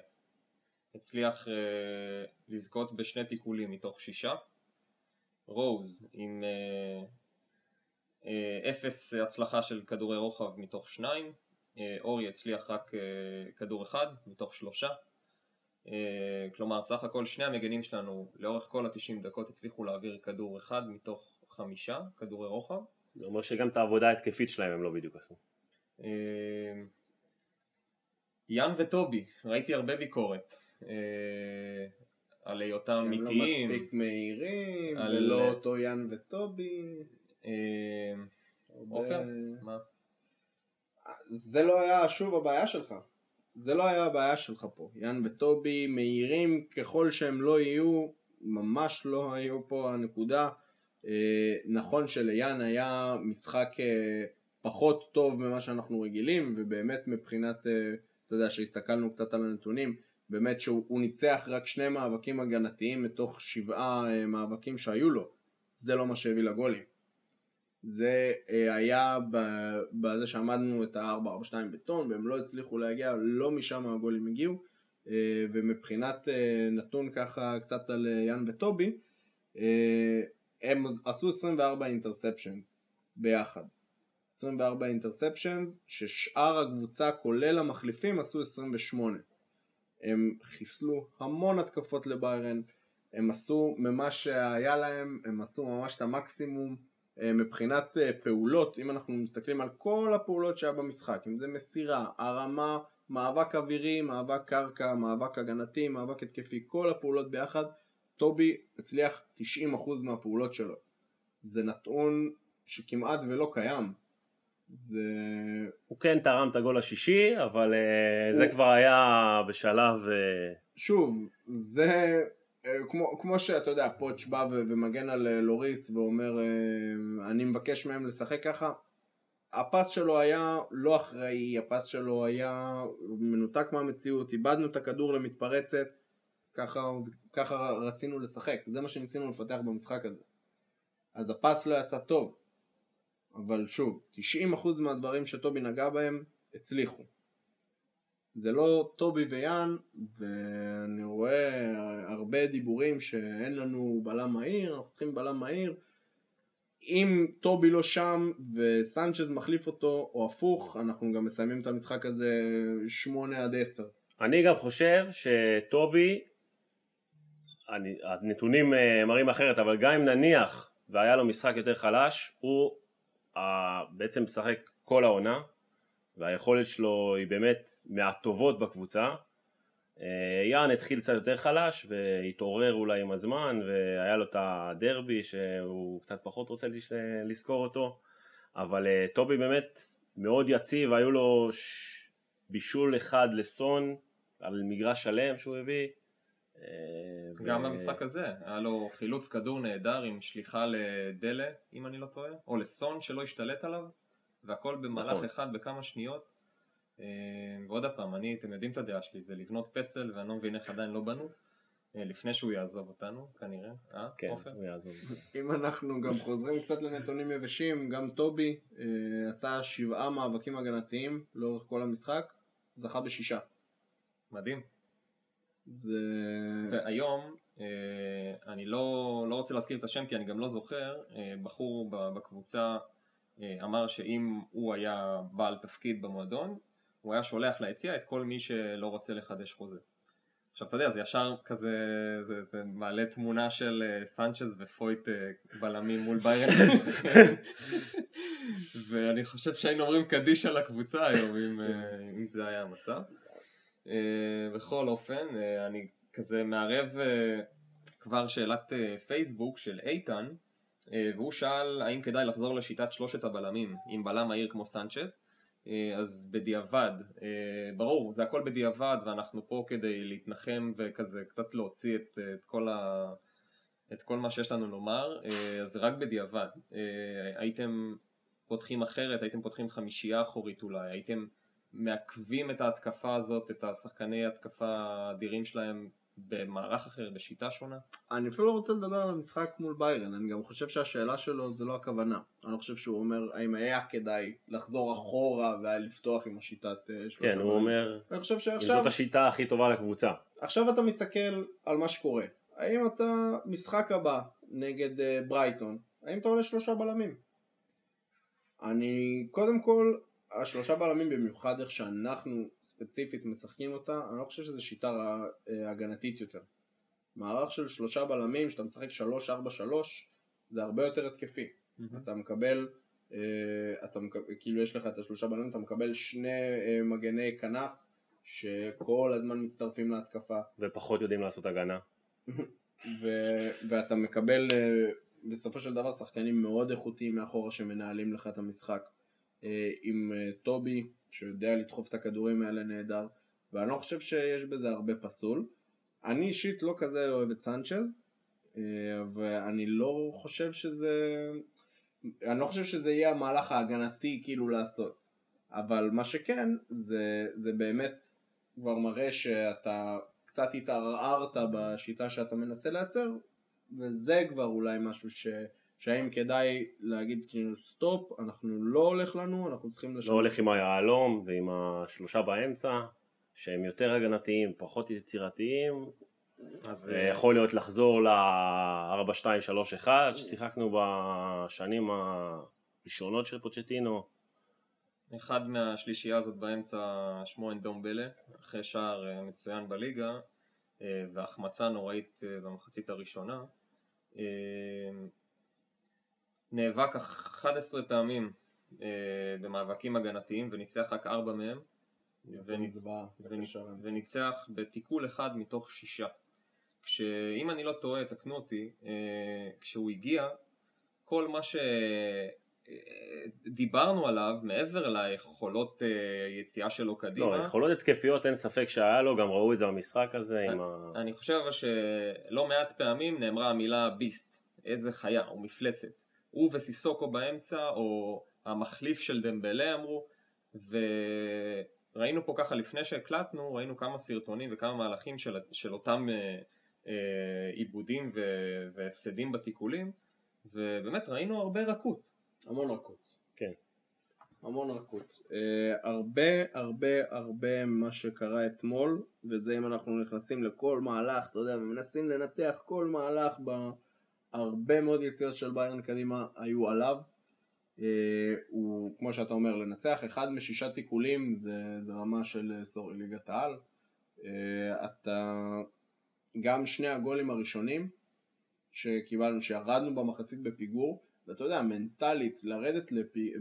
הצליח לזכות בשני תיקולים מתוך שישה. רוז עם אה, אה, אפס הצלחה של כדורי רוחב מתוך שניים. אה, אוריה הצליח רק כדור אחד מתוך שלושה. כלומר סך הכל שני המגנים שלנו לאורך כל ה-90 דקות הצליחו להעביר כדור אחד מתוך חמישה כדורי רוחב. זה אומר שגם את העבודה ההתקפית שלהם הם לא בדיוק עשו. יאן וטובי, ראיתי הרבה ביקורת על היותם לא אמיתיים. מספיק מהירים, על- ולא אותו יאן וטובי. אה, עופר, מה? זה לא היה שוב הבעיה שלך. זה לא היה הבעיה שלך פה. יאן וטובי מהירים ככל שהם לא יהיו, ממש לא היו פה הנקודה. אה, נכון שליאן היה משחק אה, פחות טוב ממה שאנחנו רגילים, ובאמת מבחינת, אה, אתה יודע, שהסתכלנו קצת על הנתונים, באמת שהוא הוא ניצח רק שני מאבקים הגנתיים מתוך שבעה אה, מאבקים שהיו לו. זה לא מה שהביא לגולים. זה אה, היה בזה שעמדנו את ה-4-4-2 בטון והם לא הצליחו להגיע, לא משם הגולים הגיעו אה, ומבחינת נתון ככה קצת על יאן וטובי הם עשו 24 אינטרספשנס ביחד 24 אינטרספשנס ששאר הקבוצה כולל המחליפים עשו 28 הם חיסלו המון התקפות לביירן הם עשו ממה שהיה להם הם עשו ממש את המקסימום אה, מבחינת אה, פעולות, אם אנחנו מסתכלים על כל הפעולות שהיה במשחק, אם זה מסירה, הרמה, מאבק אווירי, מאבק קרקע, מאבק הגנתי, מאבק התקפי, כל הפעולות ביחד, טובי הצליח 90% מהפעולות שלו. זה נתון שכמעט ולא קיים. זה... הוא כן תרם את הגול השישי, אבל אה, הוא- זה כבר היה בשלב... אה, שוב, זה אה, כמו, כמו שאתה יודע, פוטש בא ומגן על לוריס ואומר אני מבקש מהם לשחק ככה. הפס שלו היה לא אחראי, הפס שלו היה מנותק מהמציאות, איבדנו את הכדור למתפרצת ככה, ככה רצינו לשחק, זה מה שניסינו לפתח במשחק הזה. אז הפס לא יצא טוב אבל שוב, 90% מהדברים שטובי נגע בהם הצליחו זה לא טובי ויאן, ואני רואה הרבה דיבורים שאין לנו בלם מהיר, אנחנו צריכים בלם מהיר. אם טובי לא שם וסנצ'ז מחליף אותו, או הפוך, אנחנו גם מסיימים את המשחק הזה 8 עד 10. אני גם חושב שטובי, אני, הנתונים אה, מראים אחרת, אבל גם אם נניח והיה לו משחק יותר חלש, הוא בעצם משחק כל העונה, והיכולת שלו היא באמת מהטובות בקבוצה. אה, יאן התחיל קצת יותר חלש והתעורר אולי עם הזמן והיה לו את הדרבי שהוא קצת פחות רוצה לזכור אותו אבל אה, טובי באמת מאוד יציב, היו לו בישול אחד לסון על מגרש שלם שהוא הביא גם ו- במשחק הזה, היה לו חילוץ כדור נהדר עם שליחה לדלה, אם אני לא טועה, או לסון שלא השתלט עליו, והכל במהלך נכון. אחד בכמה שניות. אה, ועוד פעם, אני, אתם יודעים את הדעה שלי, זה לבנות פסל, ואני לא מבין איך עדיין לא בנו, אה, לפני שהוא יעזוב אותנו, כנראה, אה, כן, עופר? הוא יעזוב. אם אנחנו גם חוזרים קצת לנתונים יבשים, גם טובי אה, עשה שבעה מאבקים הגנתיים לאורך כל המשחק, זכה בשישה. מדהים. זה... והיום, אה, אני לא, לא רוצה להזכיר את השם כי אני גם לא זוכר, אה, בחור בקבוצה אה, אמר שאם הוא היה בעל תפקיד במועדון, הוא היה שולח ליציע את כל מי שלא רוצה לחדש חוזה. עכשיו אתה יודע, זה ישר כזה, זה, זה מעלה תמונה של סנצ'ז ופויט בלמים מול ביירן. [laughs] ואני חושב שהיינו אומרים קדיש על הקבוצה היום אם, אם זה היה המצב. אה, בכל אופן, אה, אני כזה מערב אה, כבר שאלת פייסבוק של איתן, והוא שאל האם כדאי לחזור לשיטת שלושת הבלמים עם בלם מהיר כמו סנצ'ז. אז בדיעבד, ברור, זה הכל בדיעבד ואנחנו פה כדי להתנחם וכזה קצת להוציא את, את כל ה... את כל מה שיש לנו לומר, אז רק בדיעבד. הייתם פותחים אחרת, הייתם פותחים חמישייה אחורית אולי, הייתם מעכבים את ההתקפה הזאת, את השחקני התקפה האדירים שלהם במערך אחר, בשיטה שונה? אני אפילו לא רוצה לדבר על המשחק מול ביירן, אני גם חושב שהשאלה שלו זה לא הכוונה. אני לא חושב שהוא אומר האם היה כדאי לחזור אחורה ולפתוח עם השיטת אה, שלושה כן, הוא. אומר, אני חושב שעכשיו זאת השיטה הכי טובה לקבוצה. עכשיו אתה מסתכל על מה שקורה. האם אתה, משחק הבא נגד אה, ברייטון, האם אתה עולה שלושה בלמים? אני, קודם כל, השלושה בלמים במיוחד איך שאנחנו ספציפית משחקים אותה, אני לא חושב שזו שיטה אה, הגנתית יותר. מערך של שלושה בלמים, שאתה משחק שלוש ארבע שלוש, זה הרבה יותר התקפי. אתה מקבל, אה, אתה מקבל, כאילו יש לך את השלושה בלמים, אתה מקבל שני אה, מגני כנף שכל הזמן מצטרפים להתקפה. ופחות יודעים לעשות הגנה. [laughs] ו- ואתה מקבל אה, בסופו של דבר שחקנים מאוד איכותיים מאחורה שמנהלים לך את המשחק עם אה, טובי שיודע לדחוף את הכדורים האלה נהדר ואני לא חושב שיש בזה הרבה פסול. אני אישית לא כזה אוהב את סנצ'ז אה, ואני לא חושב שזה אני לא חושב שזה יהיה המהלך ההגנתי כאילו לעשות. אבל מה שכן זה, זה באמת כבר מראה שאתה קצת התערערת בשיטה שאתה מנסה לייצר וזה כבר אולי משהו ש... שהאם כדאי להגיד כאילו סטופ, אנחנו לא הולך לנו, אנחנו צריכים לא לשנות. הולך עם היהלום ועם השלושה באמצע, שהם יותר הגנתיים, פחות יצירתיים. אז זה אה, יכול להיות לחזור ל-4-2-3-1 ששיחקנו בשנים הראשונות של פוצ'טינו. אחד מהשלישייה הזאת באמצע שמו אנדומבלה, אחרי שער אה, מצוין בליגה אה, והחמצה נוראית אה, במחצית הראשונה. אה, נאבק 11 פעמים אה, במאבקים הגנתיים וניצח רק 4 מהם וניצ... רן. וניצח בתיקול אחד מתוך שישה. כשאם אני לא טועה, תקנו אותי, אה, כשהוא הגיע, כל מה שדיברנו עליו, מעבר ליכולות אה, יציאה שלו קדימה, לא, יכולות התקפיות אין ספק שהיה לו, גם ראו את זה במשחק הזה עם ה... אני חושב שלא מעט פעמים נאמרה המילה ביסט, איזה חיה, או מפלצת. הוא וסיסוקו באמצע, או המחליף של דמבלה אמרו, וראינו פה ככה לפני שהקלטנו, ראינו כמה סרטונים וכמה מהלכים של, של אותם אה, אה, עיבודים ו- והפסדים בתיקולים, ובאמת ראינו הרבה רכות. המון רכות. כן. המון רכות. Uh, הרבה הרבה הרבה מה שקרה אתמול, וזה אם אנחנו נכנסים לכל מהלך, אתה יודע, ומנסים לנתח כל מהלך, בהרבה מאוד יציאות של ביירן קדימה היו עליו. Uh, הוא, כמו שאתה אומר, לנצח אחד משישה תיקולים זה, זה רמה של אה, סור, ליגת העל. Uh, אתה, גם שני הגולים הראשונים שקיבלנו, שירדנו במחצית בפיגור, ואתה יודע, מנטלית, לרדת לפי,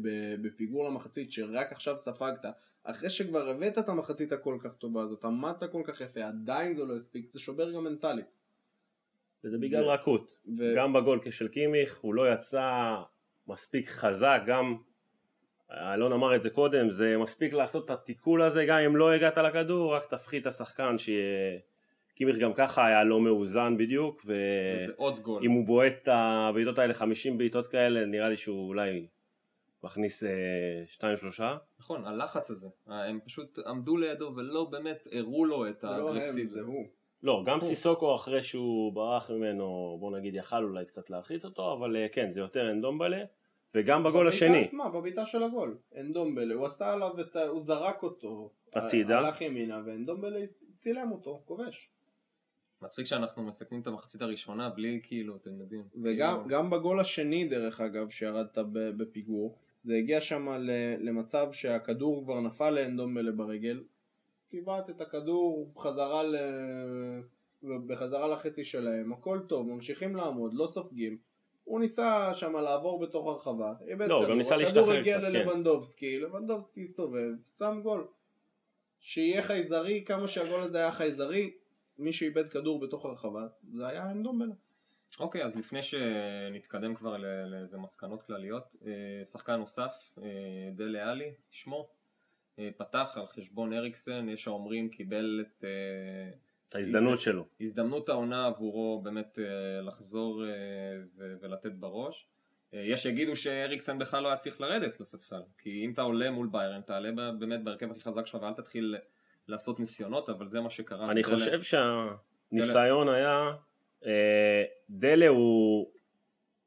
בפיגור למחצית שרק עכשיו ספגת, אחרי שכבר הבאת את המחצית הכל כך טובה הזאת, עמדת כל כך יפה, עדיין זה לא הספיק, זה שובר גם מנטלית. וזה בגלל ו- רכות. ו- גם בגול של קימיך הוא לא יצא מספיק חזק, גם אלון אמר את זה קודם, זה מספיק לעשות את התיקול הזה, גם אם לא הגעת לכדור, רק תפחית את השחקן שיהיה... קימיך גם ככה היה לא מאוזן בדיוק, זה עוד גול. ואם הוא בועט את הבעיטות האלה, 50 בעיטות כאלה, נראה לי שהוא אולי מכניס 2-3. נכון, הלחץ הזה. הם פשוט עמדו לידו ולא באמת הראו לו את זה לא הם, האגרסיביות. זה הוא. לא, גם סיסוקו אחרי שהוא ברח ממנו, בוא נגיד, יכל אולי קצת להלחיץ אותו, אבל אה, כן, זה יותר אנדומבלה, וגם בגול השני. בבעיטה עצמה, בבעיטה של הגול. אנדומבלה, הוא עשה עליו את ה... הוא זרק אותו. הצידה. הלך ימינה, ואנדומבלה צילם אותו, כובש. מצחיק שאנחנו מסכמים את המחצית הראשונה בלי כאילו, אתם יודעים. וגם כאילו, בגול השני דרך אגב שירדת בפיגור זה הגיע שם למצב שהכדור כבר נפל לאנדומבלה ברגל קיבעת את הכדור בחזרה ל... בחזרה לחצי שלהם הכל טוב ממשיכים לעמוד לא סופגים. הוא ניסה שם לעבור בתוך הרחבה איבד לא, הוא כדור, גם ניסה הכדור להשתחרר הגיע קצת, כן. ללבנדובסקי לבנדובסקי הסתובב שם גול. שיהיה חייזרי כמה שהגול הזה היה חייזרי מי שאיבד כדור בתוך הרחבה זה היה אנדומבלה. אוקיי, אז לפני שנתקדם כבר ל- לאיזה מסקנות כלליות, אה, שחקן נוסף, אה, דלה עלי, שמו, פתח על חשבון אריקסן, יש האומרים קיבל את אה, את ההזדמנות שלו. הזדמנות העונה עבורו באמת אה, לחזור אה, ו- ולתת בראש. אה, יש שיגידו שאריקסן בכלל לא היה צריך לרדת לספסל, כי אם אתה עולה מול ביירן, תעלה באמת בהרכב הכי חזק שלך ואל תתחיל לעשות ניסיונות, אבל זה מה שקרה. אני דלה- חושב שהניסיון היה, אה, דלה הוא,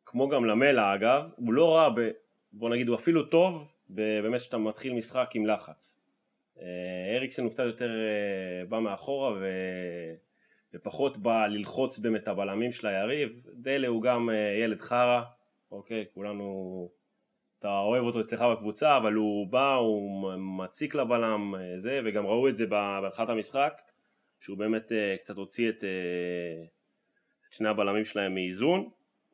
כמו גם למלה אגב, הוא לא רע, ב, בוא נגיד הוא אפילו טוב, באמת שאתה מתחיל משחק עם לחץ. אה, אריקסן הוא קצת יותר אה, בא מאחורה ו... ופחות בא ללחוץ באמת את הבלמים של היריב. דלה הוא גם אה, ילד חרא, אוקיי, כולנו, אתה אוהב אותו אצלך בקבוצה, אבל הוא בא, הוא מציק לבלם, זה, וגם ראו את זה בהתחלת המשחק, שהוא באמת קצת הוציא את, את שני הבלמים שלהם מאיזון.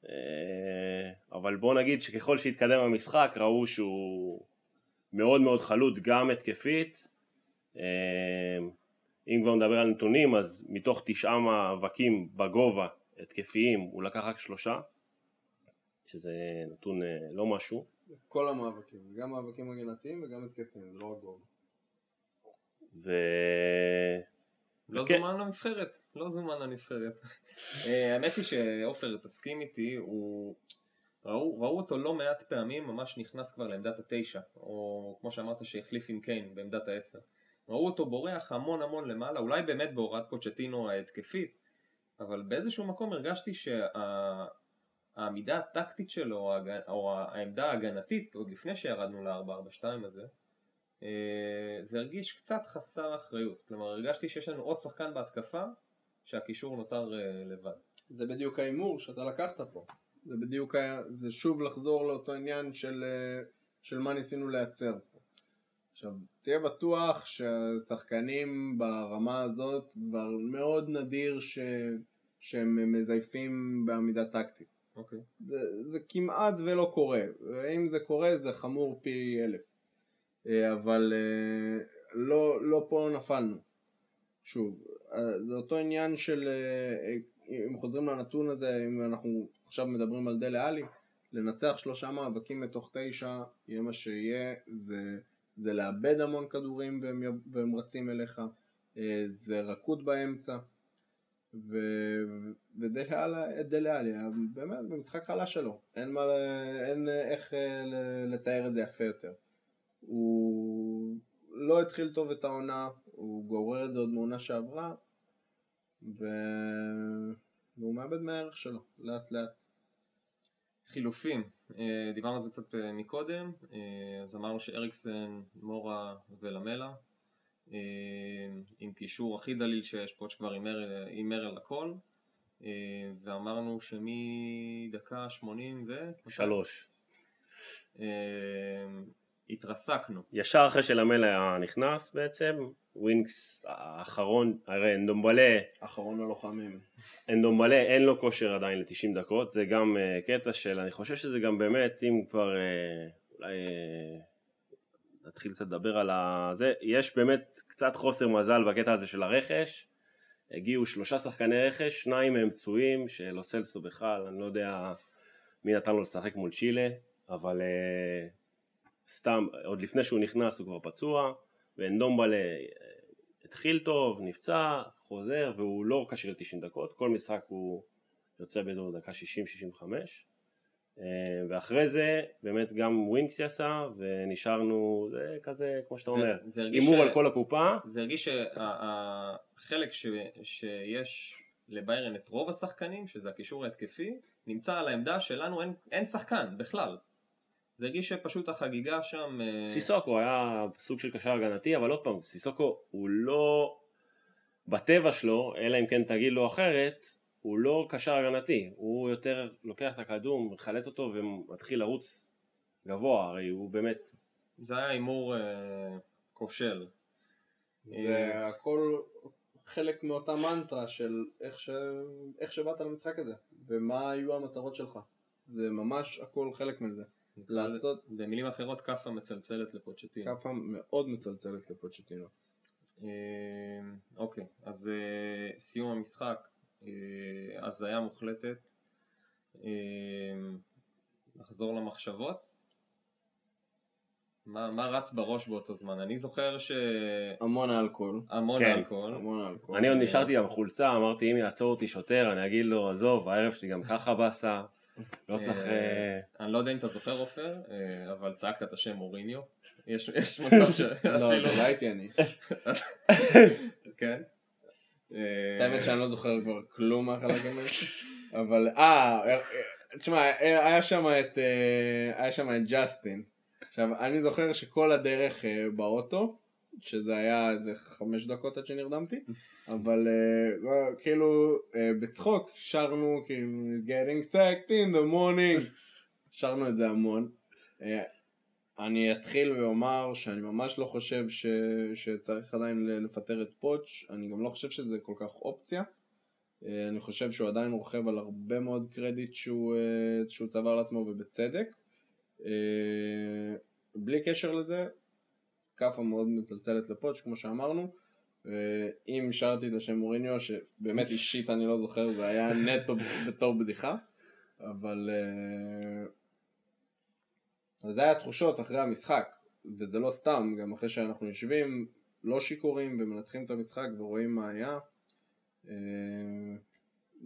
אה, אבל בוא נגיד שככל שהתקדם המשחק ראו שהוא מאוד מאוד חלוט גם התקפית. אה, אם כבר נדבר על נתונים אז מתוך תשעה מאבקים בגובה התקפיים הוא לקח רק שלושה שזה נתון אה, לא משהו כל המאבקים, גם מאבקים הגנתיים וגם התקפיים, זה לא רק גול. ו... לא וכן. זומן לנבחרת, לא זומן לנבחרת. אה, האמת היא שעופר תסכים איתי, הוא... ראו, ראו אותו לא מעט פעמים ממש נכנס כבר לעמדת התשע, או כמו שאמרת שהחליף עם קיין בעמדת העשר. ראו אותו בורח המון המון למעלה, אולי באמת בהוראת פוצ'טינו ההתקפית, אבל באיזשהו מקום הרגשתי שהעמידה הטקטית שלו, או העמדה ההגנתית, עוד לפני שירדנו ל-442 הזה, זה הרגיש קצת חסר אחריות. כלומר, הרגשתי שיש לנו עוד שחקן בהתקפה, שהקישור נותר אה, לבד. זה בדיוק ההימור שאתה לקחת פה. זה בדיוק היה, זה שוב לחזור לאותו עניין של, אה, של מה ניסינו לייצר פה. עכשיו, תהיה בטוח שהשחקנים ברמה הזאת כבר מאוד נדיר ש, שהם מזייפים בעמידה טקטית. אוקיי. זה, זה כמעט ולא קורה, ואם זה קורה זה חמור פי אלף. אה, אבל אה, לא, לא פה נפלנו. שוב, אה, זה אותו עניין של, אם חוזרים לנתון הזה, אם אנחנו עכשיו מדברים על דלה עלי, לנצח שלושה מאבקים מתוך תשע, יהיה מה שיהיה, זה, זה לאבד המון כדורים והם, והם רצים אליך, זה רכות באמצע. ודלה עלי, באמת במשחק חלש שלו, אין, מה, אין איך לתאר את זה יפה יותר. הוא לא התחיל טוב את העונה, הוא גורר את זה עוד מעונה שעברה, ו... והוא מאבד מהערך שלו, לאט לאט. חילופים, אה, דיברנו על זה קצת אה, מקודם, אה, אז אמרנו שאריקסן, מורה ולמלה, עם קישור הכי דליל שיש, פה שכבר הימר על הכל, ואמרנו שמדקה 80 ו... שלוש. התרסקנו. ישר אחרי שלמל היה נכנס בעצם, ווינקס האחרון, הרי אנדומבלה, אחרון הלוחמים, אנדומבלה אין לו כושר עדיין ל-90 דקות, זה גם uh, קטע של, אני חושב שזה גם באמת, אם כבר uh, אולי uh, נתחיל קצת לדבר על זה, יש באמת קצת חוסר מזל בקטע הזה של הרכש, הגיעו שלושה שחקני רכש, שניים מהם פצועים, שלו סלסו בכלל, אני לא יודע מי נתן לו לשחק מול צ'ילה, אבל uh, סתם, עוד לפני שהוא נכנס הוא כבר פצוע, ואנדומבלה אה, התחיל טוב, נפצע, חוזר, והוא לא כשיר ל-90 דקות, כל משחק הוא יוצא באזור דקה 60-65, אה, ואחרי זה באמת גם ווינקס יעשה, ונשארנו, זה כזה, כמו שאתה אומר, הימור ש... על כל הקופה. זה הרגיש שהחלק ש... שיש לביירן את רוב השחקנים, שזה הקישור ההתקפי, נמצא על העמדה שלנו אין, אין שחקן בכלל. זה הרגיש שפשוט החגיגה שם... אה, סיסוקו היה סוג של קשר הגנתי, אבל עוד פעם, סיסוקו הוא לא... בטבע שלו, אלא אם כן תגיד לו אחרת, הוא לא קשר הגנתי, הוא יותר לוקח את הכדור, מחלץ אותו ומתחיל לרוץ גבוה, הרי הוא באמת... זה היה הימור אה, כושל. זה אה... הכל חלק מאותה מנטרה של איך, ש... איך שבאת למשחק הזה, ומה היו המטרות שלך. זה ממש הכל חלק מזה. לעשות... במילים אחרות כאפה מצלצלת לפוצ'טינו. כאפה מאוד מצלצלת לפוצ'טינו. אה, אוקיי, אז אה, סיום המשחק, אה, הזיה מוחלטת. נחזור למחשבות. מה, מה רץ בראש באותו זמן? אני זוכר ש... המון אלכוהול. המון כן. אלכוהול. המון אלכוהול. אני עוד נשארתי עם חולצה, אמרתי אם יעצור אותי שוטר אני אגיד לו עזוב הערב שלי גם ככה באסה. לא צריך... אה, אה, אני לא יודע אם אתה זוכר עופר, אה, אבל צעקת את השם מוריניו. יש [laughs] מצב ש... לא, זה לא הייתי אני. [laughs] כן. האמת שאני לא זוכר כבר כלום מהחלק הזה. אבל אה, תשמע, היה שם את היה שם את ג'סטין. עכשיו, אני זוכר שכל הדרך באוטו, שזה היה איזה חמש דקות עד שנרדמתי, [laughs] אבל uh, כאילו uh, בצחוק שרנו כאילו he's getting sacked in the morning, [laughs] שרנו את זה המון. Uh, אני אתחיל ואומר שאני ממש לא חושב ש, שצריך עדיין לפטר את פוטש, אני גם לא חושב שזה כל כך אופציה. Uh, אני חושב שהוא עדיין רוכב על הרבה מאוד קרדיט שהוא, uh, שהוא צבר לעצמו ובצדק. Uh, בלי קשר לזה, כאפה מאוד מצלצלת לפוטש כמו שאמרנו אם השארתי את השם מוריניו שבאמת אישית אני לא זוכר זה היה נטו [laughs] בתור בדיחה אבל uh, זה היה תחושות אחרי המשחק וזה לא סתם גם אחרי שאנחנו יושבים לא שיכורים ומנתחים את המשחק ורואים מה היה uh,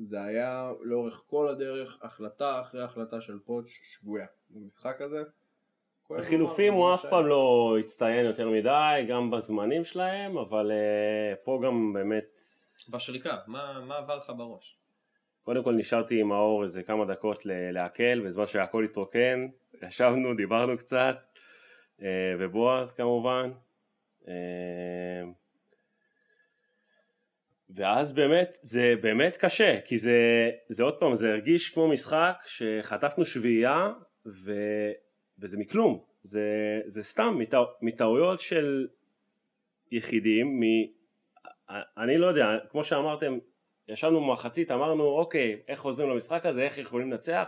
זה היה לאורך כל הדרך החלטה אחרי החלטה של פוטש שגויה במשחק הזה בחילופים הוא אף פעם לא הצטיין יותר מדי, גם בזמנים שלהם, אבל uh, פה גם באמת... בשריקה, מה, מה עבר לך בראש? קודם כל נשארתי עם האור איזה כמה דקות לעכל, בזמן שהכל התרוקן, [laughs] ישבנו, דיברנו קצת, uh, ובועז כמובן. Uh, ואז באמת, זה באמת קשה, כי זה, זה עוד פעם, זה הרגיש כמו משחק שחטפנו שביעייה, ו... וזה מכלום, זה, זה סתם מטע, מטעויות של יחידים, מ, אני לא יודע, כמו שאמרתם, ישבנו במחצית, אמרנו אוקיי, איך חוזרים למשחק הזה, איך יכולים לנצח,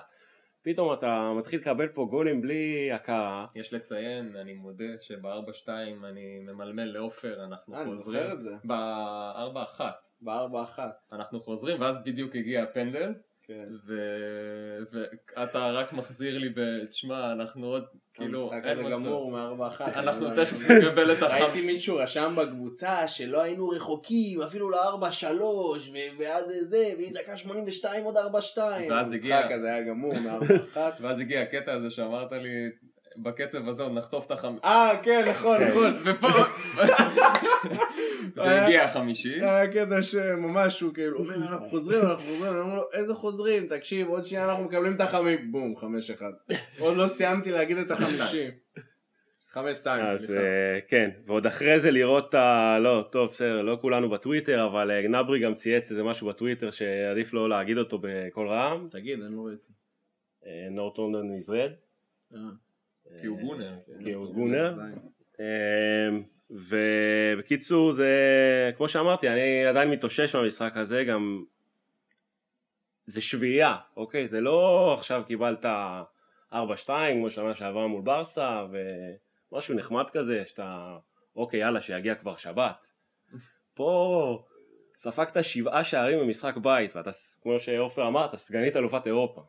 פתאום אתה מתחיל לקבל פה גולים בלי הכרה. יש לציין, אני מודה שב-4-2 אני ממלמל לעופר, אנחנו אה, אני חוזרים. זוכר את זה. ב-4-1 בארבע אחת. אנחנו חוזרים ואז בדיוק הגיע הפנדל כן. ואתה רק מחזיר לי ב... תשמע אנחנו עוד כאילו המשחק הזה. גמור מארבע אחת. אנחנו לא תכף. נקבל את החם. ראיתי מישהו רשם בקבוצה שלא היינו רחוקים אפילו לארבע שלוש ועד זה ועם דקה 82 עוד ארבע שתיים. ואז הגיע- המשחק הזה היה גמור מארבע אחת. [laughs] ואז הגיע הקטע הזה שאמרת לי בקצב הזה עוד נחטוף את החמ... אה כן נכון. נכון. [laughs] ופה זה הגיע החמישי. היה קטע שממש הוא כאילו אומר אנחנו חוזרים אנחנו חוזרים אני אומר לו איזה חוזרים? תקשיב עוד שנייה אנחנו מקבלים את החמי בום חמש אחד. עוד לא סיימתי להגיד את החמישי. חמש שתיים אז סליחה. אה, כן, ועוד אחרי זה לראות את ה... לא, טוב, בסדר, לא כולנו בטוויטר, אבל אה, נברי גם צייץ איזה משהו בטוויטר שעדיף לא להגיד אותו בקול רם, תגיד אני לא ראיתי. נורטונדון ישראל. אה, כי הוא גונר כי הוא גונר. ובקיצור זה כמו שאמרתי אני עדיין מתאושש מהמשחק הזה גם זה שביעייה אוקיי? זה לא עכשיו קיבלת 4-2 כמו שנה שעברה מול ברסה ומשהו נחמד כזה שאתה אוקיי יאללה שיגיע כבר שבת. פה ספגת שבעה שערים במשחק בית ואתה כמו שעופר אמר אתה סגנית אלופת אירופה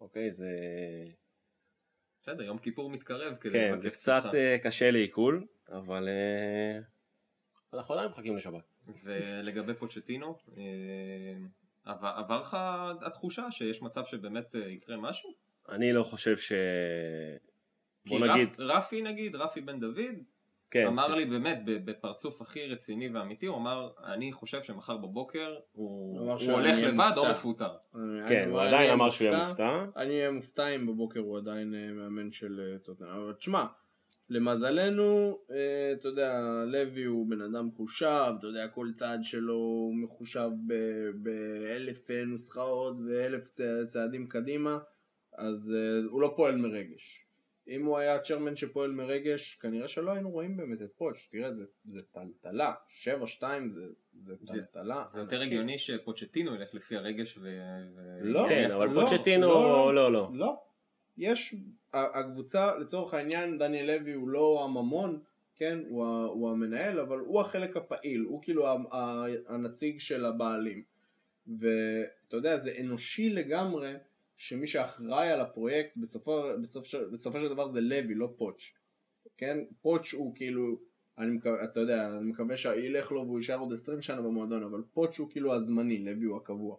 אוקיי? זה בסדר יום כיפור מתקרב כן, זה קצת. אה, קשה לעיכול, אבל אה, אנחנו עדיין מחכים לשבת. ולגבי פוצ'טינו אה, עבר עבר לך התחושה שיש מצב שבאמת אה, יקרה משהו? אני לא חושב ש... בוא נגיד, רפ- רפי נגיד, רפי בן דוד, כן, אמר לי באמת בפרצוף הכי רציני ואמיתי, הוא אמר אני חושב שמחר בבוקר הוא הוא הולך לבד או מופתע. מפוטר. אני- כן, הוא עדיין אמר שהוא יהיה מופתע. אני אהיה מופתע אם בבוקר הוא עדיין מאמן של. אבל תשמע, למזלנו, אה, אתה יודע, לוי הוא בן אדם מחושב, אתה יודע, כל צעד שלו הוא מחושב באלף נוסחאות ואלף צעדים קדימה, אז אה, הוא לא פועל מרגש. אם הוא היה צ'רמן שפועל מרגש, כנראה שלא היינו רואים באמת את פוטש. תראה, זה, זה טלטלה. 7-2 זה, זה זה- טלטלה. זה יותר ענקית. הגיוני שפוצ'טינו ילך לפי הרגש ו... לא, כן, אבל לבוא. פוצ'טינו, לא, לא, לא. לא. יש, ה- הקבוצה, לצורך העניין, דניאל לוי הוא לא הממון, כן, הוא, הוא המנהל, אבל הוא החלק הפעיל, הוא כאילו הנציג של הבעלים. ואתה יודע, זה אנושי לגמרי שמי שאחראי על הפרויקט בסופו, בסוף, ש- בסופו של דבר זה לוי, לא פוטש. כן, פוטש הוא כאילו, אני מקווה, אתה יודע, אני מקווה שילך לו והוא יישאר עוד 20 שנה במועדון, אבל פוטש הוא כאילו הזמני, לוי הוא הקבוע.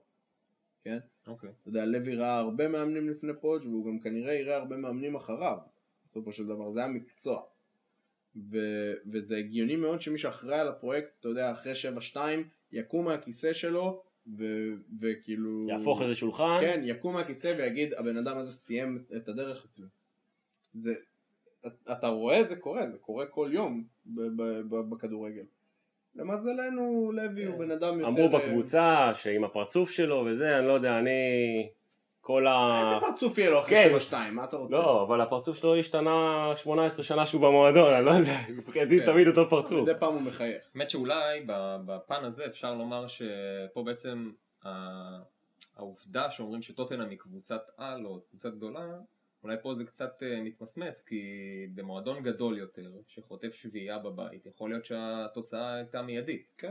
כן? אוקיי. אתה יודע, לוי ראה הרבה מאמנים לפני פוטש והוא גם כנראה יראה הרבה מאמנים אחריו בסופו של דבר, זה המקצוע ו- וזה הגיוני מאוד שמי שאחראי על הפרויקט, אתה יודע, אחרי 7-2 יקום מהכיסא שלו ו- וכאילו... יהפוך איזה שולחן. כן, יקום מהכיסא ויגיד הבן אדם הזה סיים את הדרך אצלי. זה, אתה רואה את זה קורה, זה קורה כל יום ב- ב- ב- בכדורגל. למזלנו לוי הוא בן אדם יותר... אמרו בקבוצה שעם הפרצוף שלו וזה, אני לא יודע, אני... כל ה... איזה פרצוף יהיה לו אחרי כן. 7-2, מה אתה רוצה? לא, אבל הפרצוף שלו השתנה 18 שנה שהוא במועדון, אני לא יודע, [laughs] מבחינתי כן. תמיד אותו פרצוף. מדי פעם הוא מחייך. האמת שאולי ב- בפן הזה אפשר לומר שפה בעצם העובדה שאומרים שטוטנאם היא קבוצת על או קבוצה גדולה אולי פה זה קצת אה, מתמסמס כי במועדון גדול יותר שחוטף שביעייה בבית יכול להיות שהתוצאה הייתה מיידית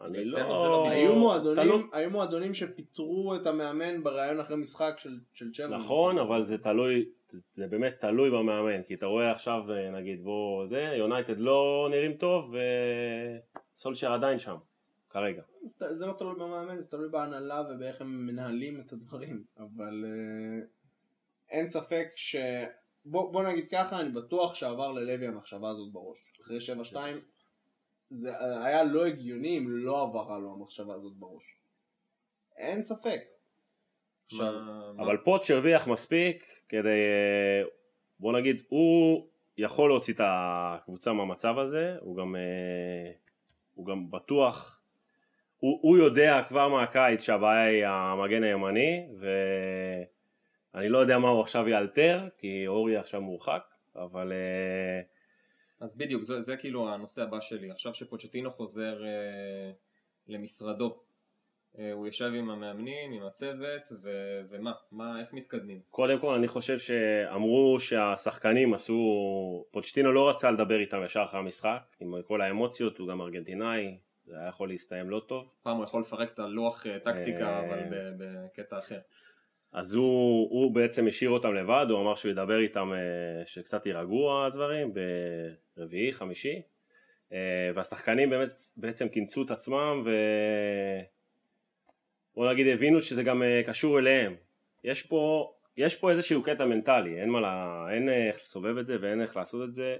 אני אצלנו זה לא... לא היו מועדונים, היו מועדונים שפיטרו את המאמן בראיון אחרי משחק של, של צ'רמן. נכון, אבל זה תלוי, זה באמת תלוי במאמן, כי אתה רואה עכשיו, אה, נגיד, בוא, זה, יונייטד לא נראים טוב, וסולשר עדיין שם, כרגע. זה, זה לא תלוי במאמן, זה תלוי בהנהלה ובאיך הם מנהלים את הדברים. אבל uh, אין ספק ש... בוא, בוא נגיד ככה, אני בטוח שעבר ללוי המחשבה הזאת בראש. אחרי 7-2 זה היה לא הגיוני אם לא עברה לו המחשבה הזאת בראש. אין ספק. עכשיו, אבל פוטש הרוויח מספיק כדי, אה, בוא נגיד, הוא יכול להוציא את הקבוצה מהמצב הזה, הוא גם, אה, הוא גם בטוח, הוא, הוא יודע כבר מהקיץ שהבעיה היא המגן הימני, ואני לא יודע מה הוא עכשיו יאלתר, כי אורי עכשיו מורחק, אבל אה, אז בדיוק זה, זה כאילו הנושא הבא שלי עכשיו שפוצ'טינו חוזר אה, למשרדו אה, הוא יושב עם המאמנים, עם הצוות, ו- ומה, מה, איך מתקדמים? קודם כל אני חושב שאמרו שהשחקנים עשו, פוצ'טינו לא רצה לדבר איתם ישר אחרי המשחק, עם כל האמוציות, הוא גם ארגנטינאי, זה היה יכול להסתיים לא טוב. פעם הוא יכול לפרק את הלוח אה, טקטיקה, אה, אבל בקטע אחר. אז הוא, הוא בעצם השאיר אותם לבד, הוא אמר שהוא ידבר איתם אה, שקצת יירגעו הדברים ברביעי, חמישי אה, והשחקנים באמת בעצם כינסו את עצמם ו... בוא נגיד הבינו שזה גם אה, קשור אליהם. יש פה, יש פה איזשהו קטע מנטלי, אין, מה לה, אין איך לסובב את זה ואין איך לעשות את זה.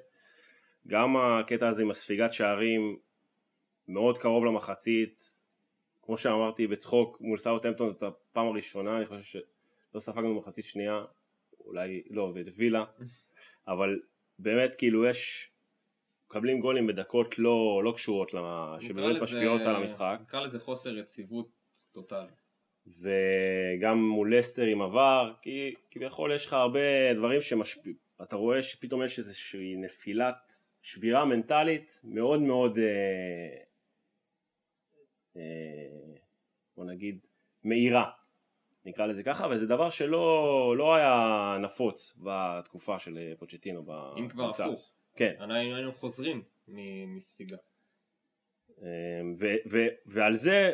גם הקטע הזה עם הספיגת שערים מאוד קרוב למחצית, כמו שאמרתי בצחוק מול סאוטהמפטון זאת הפעם הראשונה, אני חושב שלא ספגנו מחצית שנייה, אולי לא, ואת וילה, אבל באמת כאילו יש, מקבלים גולים בדקות לא, לא קשורות, שבאמת משפיעות על המשחק. נקרא לזה חוסר יציבות טוטאלי. וגם מול לסטר עם עבר, כי כביכול יש לך הרבה דברים שמשפיעים, אתה רואה שפתאום יש איזושהי נפילת שבירה מנטלית מאוד מאוד, אה, אה, בוא נגיד, מהירה, נקרא לזה ככה, וזה דבר שלא לא היה נפוץ בתקופה של אה, פוצ'טינו. אם כבר. הפוך, כן. אנחנו היינו חוזרים מספיגה. ו, ו, ועל זה,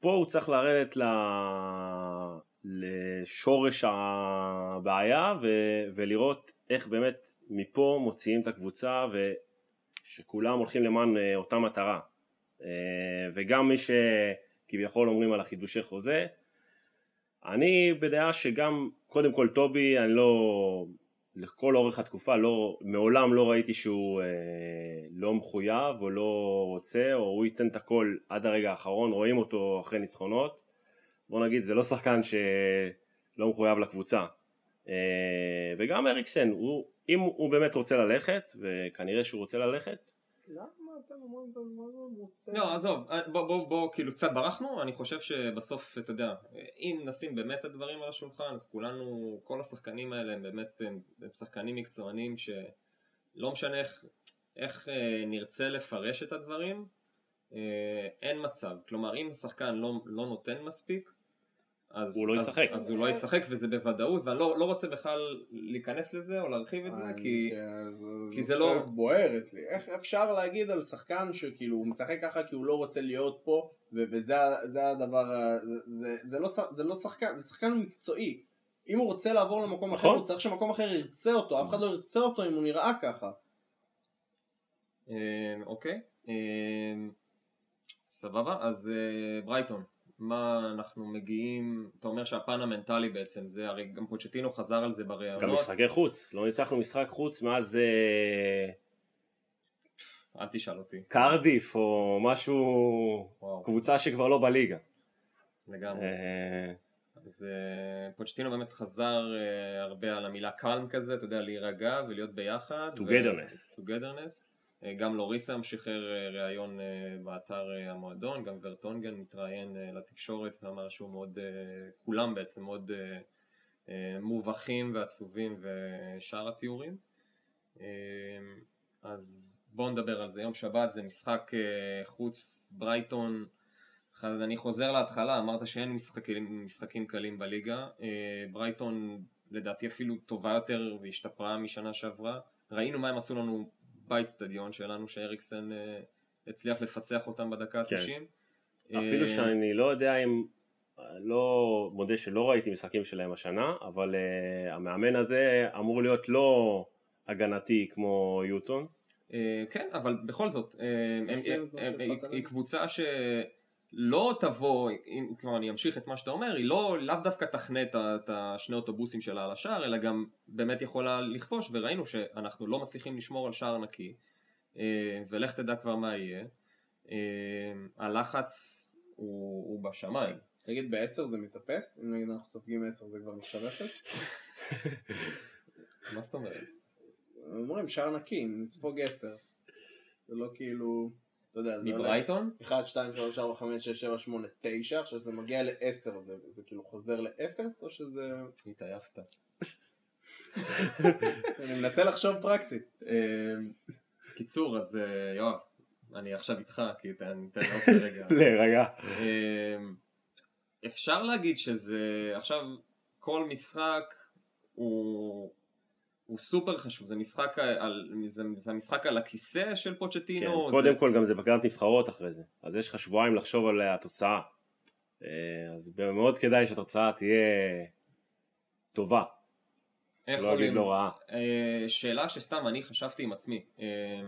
פה הוא צריך לרדת ל, לשורש הבעיה ו, ולראות איך באמת מפה מוציאים את הקבוצה ושכולם הולכים למען אה, אותה מטרה. אה, וגם מי שכביכול אומרים על החידושי חוזה, אני בדעה שגם קודם כל טובי, אני לא, לכל אורך התקופה לא, מעולם לא ראיתי שהוא אה, לא מחויב או לא רוצה או הוא ייתן את הכל עד הרגע האחרון, רואים אותו אחרי ניצחונות, בוא נגיד זה לא שחקן שלא מחויב לקבוצה. אה, וגם אריקסן, הוא, אם הוא באמת רוצה ללכת וכנראה שהוא רוצה ללכת, למה אתם אומרים את הדבר הזה? רוצה- לא, עזוב, בוא, בוא, בוא, כאילו קצת ברחנו, אני חושב שבסוף, אתה יודע, אם נשים באמת את הדברים על השולחן, אז כולנו, כל השחקנים האלה הם באמת, הם שחקנים מקצוענים שלא משנה איך, איך אה, נרצה לפרש את הדברים, אה, אין מצב. כלומר, אם השחקן לא, לא נותן מספיק, אז הוא לא אז, ישחק. אז הוא לא ישחק וזה בוודאות, ואני לא, לא רוצה בכלל להיכנס לזה או להרחיב את זה, כי... כן, כי זה לא- בוער אצלי. איך אפשר להגיד על שחקן שכאילו הוא משחק ככה כי הוא לא רוצה להיות פה, וזה הדבר, זה- זה- זה לא זה לא שחקן, זה שחקן מקצועי. אם הוא רוצה לעבור למקום אחר, נכון. הוא צריך שמקום אחר ירצה אותו, אף אחד לא ירצה אותו אם הוא נראה ככה. אה, אוקיי, אה, סבבה, אז אה, ברייטון, מה אנחנו מגיעים, אתה אומר שהפן המנטלי בעצם זה, הרי גם פוצ'טינו חזר על זה גם בראיונות, משחקי חוץ, לא ניצחנו משחק חוץ מאז אל תשאל אותי, קרדיף או משהו, וואו, קבוצה שכבר לא בליגה. לגמרי, אה, אז אה, פוצ'טינו באמת חזר אה, הרבה על המילה קלם כזה, אתה יודע, להירגע ולהיות ביחד, ו- Togetherness. אה, גם לוריסם שחרר אה, ראיון אה, באתר המועדון, גם ורטונגן מתראיין לתקשורת ואמר שהוא מאוד, כולם בעצם מאוד מובכים ועצובים ושאר התיאורים. אז בואו נדבר על זה. יום שבת זה משחק חוץ ברייטון. אני חוזר להתחלה, אמרת שאין משחקים, משחקים קלים בליגה. ברייטון לדעתי אפילו טובה יותר והשתפרה משנה שעברה. ראינו מה הם עשו לנו באיצטדיון שלנו, שאריקסן אה, הצליח לפצח אותם בדקה כן. ה-90. אפילו שאני לא יודע אם, לא מודה שלא ראיתי משחקים שלהם השנה, אבל uh, המאמן הזה אמור להיות לא הגנתי כמו יוטון. אה, כן, אבל בכל זאת, אה, הם- הם- הם- היא- להם. היא שלא תבוא, אם כבר אני אמשיך את מה שאתה אומר, היא לא, לאו דווקא תחנה את השני אוטובוסים שלה על השער, אלא גם באמת יכולה לכבוש, וראינו שאנחנו לא מצליחים לשמור על שער נקי, אה, ולך תדע כבר מה יהיה. אה, הלחץ הוא הוא בשמיים. תגיד, בעשר זה מתאפס? אם נגיד אנחנו סופגים עשר זה כבר נחשב אפס? [laughs] מה זאת אומרת? אומרים שער נקי, נספוג עשר. זה לא כאילו, אתה יודע, זה מברייטון? 1, 2, 3, 4, 5, 6, 7, 8, 9, עכשיו שזה מגיע ל-10 זה, זה כאילו חוזר ל-0 או שזה... התעייפת. אני מנסה לחשוב פרקטית. אה, קיצור, אז אה, יואב, אני עכשיו איתך, כי תן תן לי אופי רגע. [laughs] לרגע. אמ, אפשר להגיד שזה, עכשיו כל משחק הוא, הוא סופר חשוב, זה משחק על, זה, זה המשחק על הכיסא של פוצ'טינו. כן, קודם זה... כל גם זה בקרת נבחרות אחרי זה, אז יש לך שבועיים לחשוב על התוצאה. אה, אז מאוד כדאי שהתוצאה תהיה טובה. איך לא אגיד לא רעה. אה, שאלה שסתם אני חשבתי עם עצמי, אה,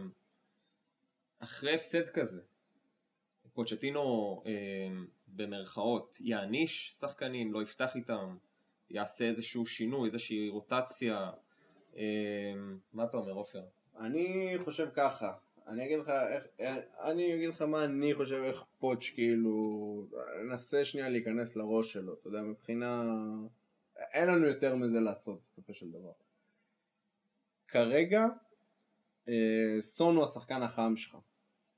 אחרי הפסד כזה, פוצ'טינו במרכאות יעניש שחקנים, לא יפתח איתם, יעשה איזשהו שינוי, איזושהי רוטציה, מה אתה אומר עופר? אני חושב ככה, אני אגיד לך איך, אני אגיד לך מה אני חושב איך פוטש כאילו, ננסה שנייה להיכנס לראש שלו, אתה יודע, מבחינה, אין לנו יותר מזה לעשות בסופו של דבר. כרגע, אה, סון הוא השחקן החם שלך.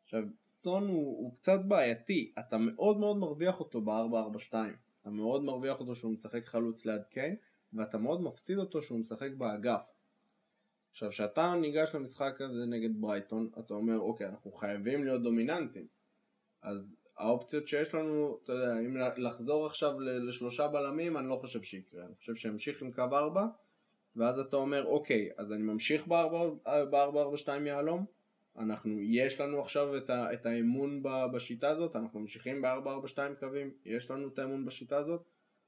עכשיו, סון הוא, הוא קצת בעייתי, אתה מאוד מאוד מרוויח אותו ב-442, אתה מאוד מרוויח אותו שהוא משחק חלוץ ליד קיין, ואתה מאוד מפסיד אותו שהוא משחק באגף. עכשיו, כשאתה ניגש למשחק הזה נגד ברייטון, אתה אומר, אוקיי, אנחנו חייבים להיות דומיננטים. אז האופציות שיש לנו, אתה יודע, אם לחזור עכשיו לשלושה בלמים, אני לא חושב שיקרה. אני חושב שימשיך עם קו ארבע, ואז אתה אומר, אוקיי, אז אני ממשיך ב-4-4-2 יהלום, אנחנו, יש לנו עכשיו את, ה, את האמון בשיטה הזאת, אנחנו ממשיכים ב-4-4-2 קווים, יש לנו את האמון בשיטה הזאת,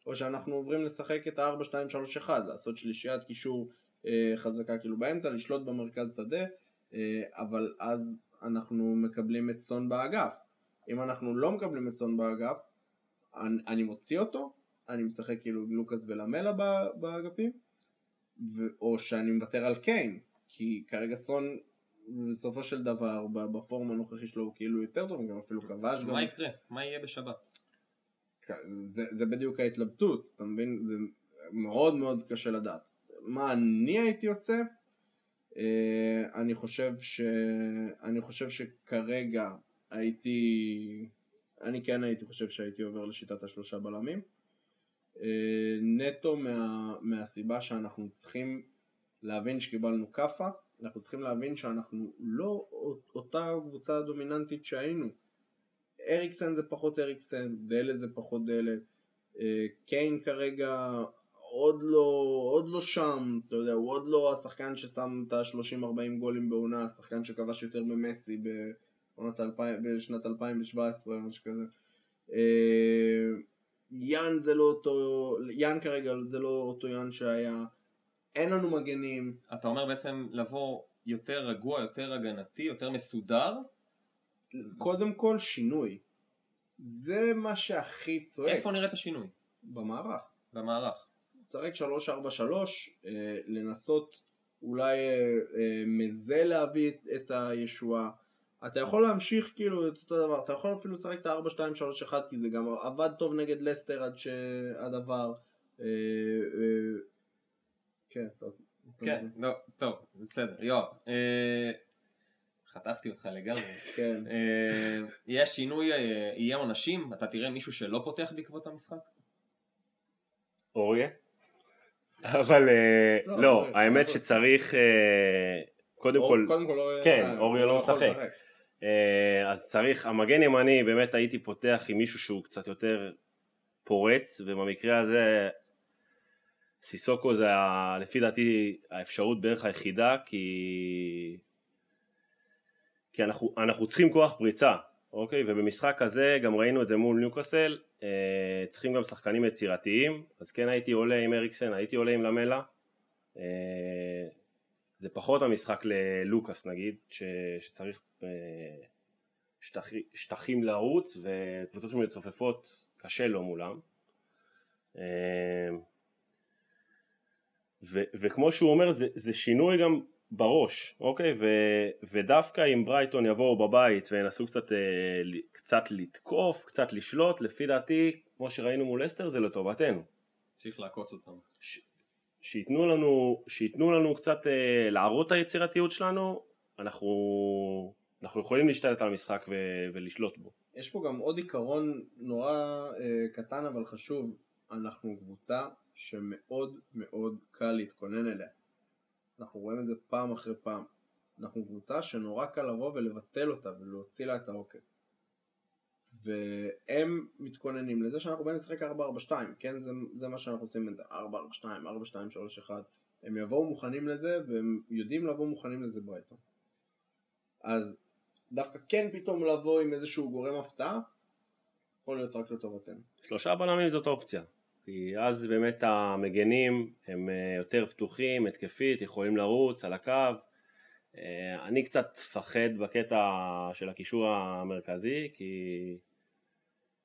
או שאנחנו עוברים לשחק את ה-4-2-3-1, לעשות שלישיית קישור חזקה כאילו באמצע, לשלוט במרכז שדה, אה, אבל אז אנחנו מקבלים את סון באגף. אם אנחנו לא מקבלים את סון באגף, אני, אני מוציא אותו, אני משחק כאילו עם לוקאס ולמלה באגפים, ו, או שאני מוותר על קיין, כי כרגע סון בסופו של דבר בפורום הנוכחי שלו הוא כאילו יותר טוב, גם אפילו כבש. מה יקרה? מה יהיה בשבת? זה, זה בדיוק ההתלבטות, אתה מבין? זה מאוד מאוד קשה לדעת. מה אני הייתי עושה? אה, אני חושב ש... אני חושב שכרגע הייתי... אני כן הייתי חושב שהייתי עובר לשיטת השלושה בלמים. אה, נטו מה... מהסיבה שאנחנו צריכים להבין שקיבלנו כאפה, אנחנו צריכים להבין שאנחנו לא אותה קבוצה דומיננטית שהיינו. אריקסן זה פחות אריקסן, דלה זה פחות דלה. אה, קיין כרגע עוד לא, עוד לא שם, אתה יודע, הוא עוד לא השחקן ששם את ה-30-40 גולים בעונה, השחקן שכבש יותר ממסי בעונת 2000, בשנת 2017 או משהו כזה. אה, יאן זה לא אותו, יאן כרגע זה לא אותו יאן שהיה, אין לנו מגנים. אתה אומר בעצם לבוא יותר רגוע, יותר הגנתי, יותר מסודר? קודם כל שינוי. זה מה שהכי צועק. איפה נראה את השינוי? במערך. במערך. לשחק 343, אה, לנסות אולי אה, אה, מזה להביא את הישועה. אתה יכול להמשיך כאילו את אותו דבר, אתה יכול אפילו לשחק את ה-4-2-3-1 כי זה גם עבד טוב נגד לסטר עד שהדבר... כן, טוב. כן, לא, טוב, בסדר, יואב. חתכתי אותך לגמרי. [laughs] כן. יהיה שינוי, יהיה עונשים? אתה תראה מישהו שלא פותח בעקבות המשחק? אוריה? אבל אה, לא, לא האמת שצריך אה, קודם כל, כן, אוריה לא משחק. אה, אז צריך, המגן ימני באמת הייתי פותח עם מישהו שהוא קצת יותר פורץ ובמקרה הזה סיסוקו זה לפי דעתי האפשרות בערך היחידה כי כי אנחנו, אנחנו צריכים כוח פריצה אוקיי ובמשחק הזה גם ראינו את זה מול ניוקאסל אה, צריכים גם שחקנים יצירתיים, אז כן הייתי עולה עם אריקסן, הייתי עולה עם למלה. אה, זה פחות המשחק ללוקאס נגיד, ש, שצריך אה, שטח, שטחים לרוץ וקבוצות שמצופפות קשה לו מולם. ו, וכמו שהוא אומר זה, זה שינוי גם בראש, אוקיי? ו, ודווקא אם ברייטון יבואו בבית וינסו קצת, אה, קצת לתקוף, קצת לשלוט, לפי דעתי, כמו שראינו מול אסטר, זה לטובתנו. צריך לעקוץ אותם. ש, שייתנו לנו, שייתנו לנו קצת אה, להראות את היצירתיות שלנו, אנחנו, אנחנו יכולים להשתלט על המשחק ו, ולשלוט בו. יש פה גם עוד עיקרון נורא אה, קטן אבל חשוב, אנחנו קבוצה שמאוד מאוד קל להתכונן אליה. אנחנו רואים את זה פעם אחרי פעם. אנחנו קבוצה שנורא קל לבוא ולבטל אותה ולהוציא לה את העוקץ. והם מתכוננים לזה שאנחנו באים לשחק 4-4-2, כן? זה, זה מה שאנחנו עושים, 4-4-2, 4-2-3-1, הם יבואו מוכנים לזה, והם יודעים לבוא מוכנים לזה ברייטון. אז דווקא כן פתאום לבוא עם איזשהו גורם הפתעה, יכול להיות רק לטובתנו. שלושה בלמים זאת אופציה, כי אז באמת המגנים הם אה, יותר פתוחים, התקפית, יכולים לרוץ על הקו. אה, אני קצת מפחד בקטע של הקישור המרכזי, כי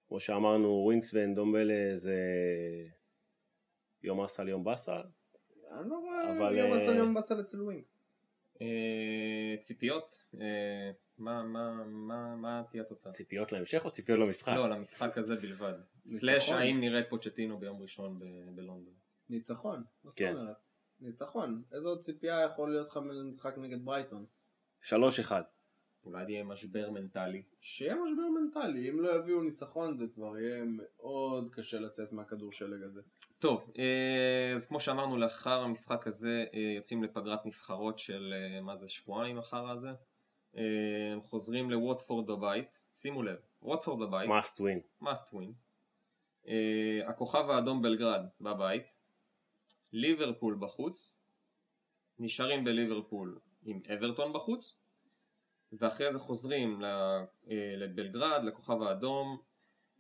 כמו שאמרנו, ווינקס ואנדומבלה זה يوم عسل يوم بصل. אני לא רואה يوم אה, عسل يوم بصل אצל ווינקס. אה, ציפיות? מה- מה- מה מה תהיה התוצאה? ציפיות להמשך או ציפיות למשחק? לא, למשחק הזה בלבד. slash האם נראה את פוצ'טינו ביום ראשון ב- בלונדון. ניצחון, מה זאת כן. אומרת? ניצחון. איזו עוד ציפייה יכול להיות לך ממשחק נגד ברייטון? שלוש אחד. אולי יהיה משבר מנטלי. שיהיה משבר מנטלי, אם לא יביאו ניצחון זה כבר יהיה מאוד קשה לצאת מהכדור שלג הזה. טוב, אה, אז כמו שאמרנו, לאחר המשחק הזה אה, יוצאים לפגרת נבחרות של אה, מה זה שבועיים אחר הזה. אה, חוזרים לווטפורד בבית, שימו לב, ווטפורד בבית, must win. must win. אה, הכוכב האדום בלגרד בבית, ליברפול בחוץ, נשארים בליברפול עם אברטון בחוץ, ואחרי זה חוזרים אה, לבלגרד, לכוכב האדום,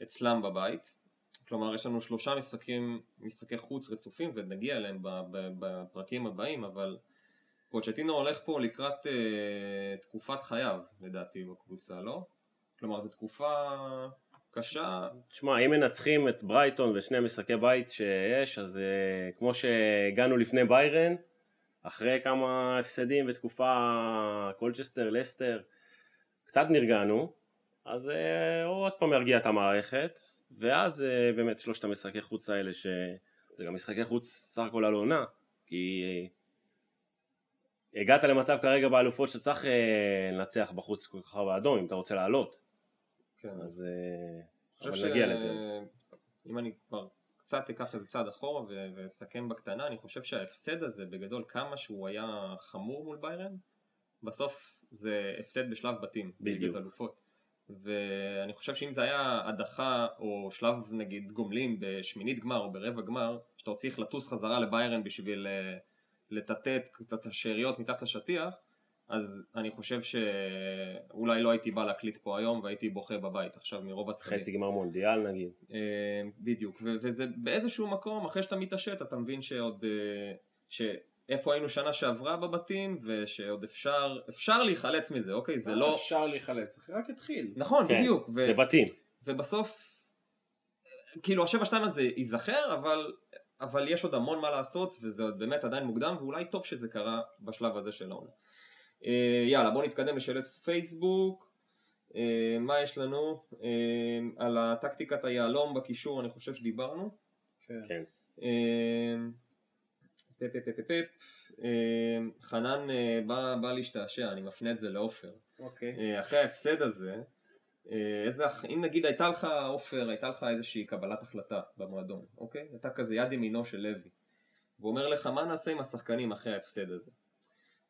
אצלם בבית. כלומר יש לנו שלושה משחקים, משחקי חוץ רצופים ונגיע אליהם בפרקים הבאים, אבל פוצ'טינו הולך פה לקראת אה, תקופת חייו לדעתי בקבוצה, לא? כלומר זו תקופה קשה, תשמע, אם מנצחים את ברייטון ושני משחקי בית שיש, אז אה, כמו שהגענו לפני ביירן, אחרי כמה הפסדים בתקופה קולצ'סטר, לסטר, קצת נרגענו, אז הוא עוד פעם ירגיע את המערכת, ואז אה, באמת שלושת המשחקי חוץ האלה, שזה גם משחקי חוץ סך הכל על עונה, כי אה, הגעת למצב כרגע באלופות שצריך אה, לנצח בחוץ כל כך באדום אם אתה רוצה לעלות, כן. אז אני אבל חושב נגיע לזה. אם אני כבר קצת אקח איזה צעד אחורה ואסכם בקטנה, אני חושב שההפסד הזה בגדול, כמה שהוא היה חמור מול ביירן, בסוף זה הפסד בשלב בתים, בדיוק. אלופות. ואני חושב שאם זה היה הדחה או שלב נגיד גומלין בשמינית גמר או ברבע גמר, שאתה צריך לטוס חזרה לביירן בשביל אה, לטאטא את- השאריות מתחת לשטיח, אז אני חושב שאולי לא הייתי בא להקליט פה היום והייתי בוכה בבית עכשיו מרוב עצבים. חצי גמר מונדיאל נגיד. אה, בדיוק, ו- וזה באיזשהו מקום, אחרי שאתה מתעשת, אתה מבין שעוד, אה, שאיפה היינו שנה שעברה בבתים, ושעוד אפשר, אפשר להיחלץ מזה, אוקיי? זה לא... אפשר להיחלץ, רק התחיל. נכון, כן, בדיוק. ו- זה בתים. ובסוף, כאילו השבע שתיים הזה ייזכר, אבל, אבל יש עוד המון מה לעשות, וזה באמת עדיין מוקדם, ואולי טוב שזה קרה בשלב הזה של העונה. אה, יאללה, בואו נתקדם לשאלת פייסבוק. אה, מה יש לנו? אה, על הטקטיקת היהלום בקישור, אני חושב שדיברנו. כן. כן. פפ פפ פפ פפ. חנן בא, בא להשתעשע, אני מפנה את זה לעופר. אוקיי. אחרי ההפסד הזה, איזה, אח- אם נגיד הייתה לך עופר, הייתה לך איזושהי קבלת החלטה במועדון, אוקיי? הייתה כזה יד ימינו של לוי. והוא אומר לך מה נעשה עם השחקנים אחרי ההפסד הזה.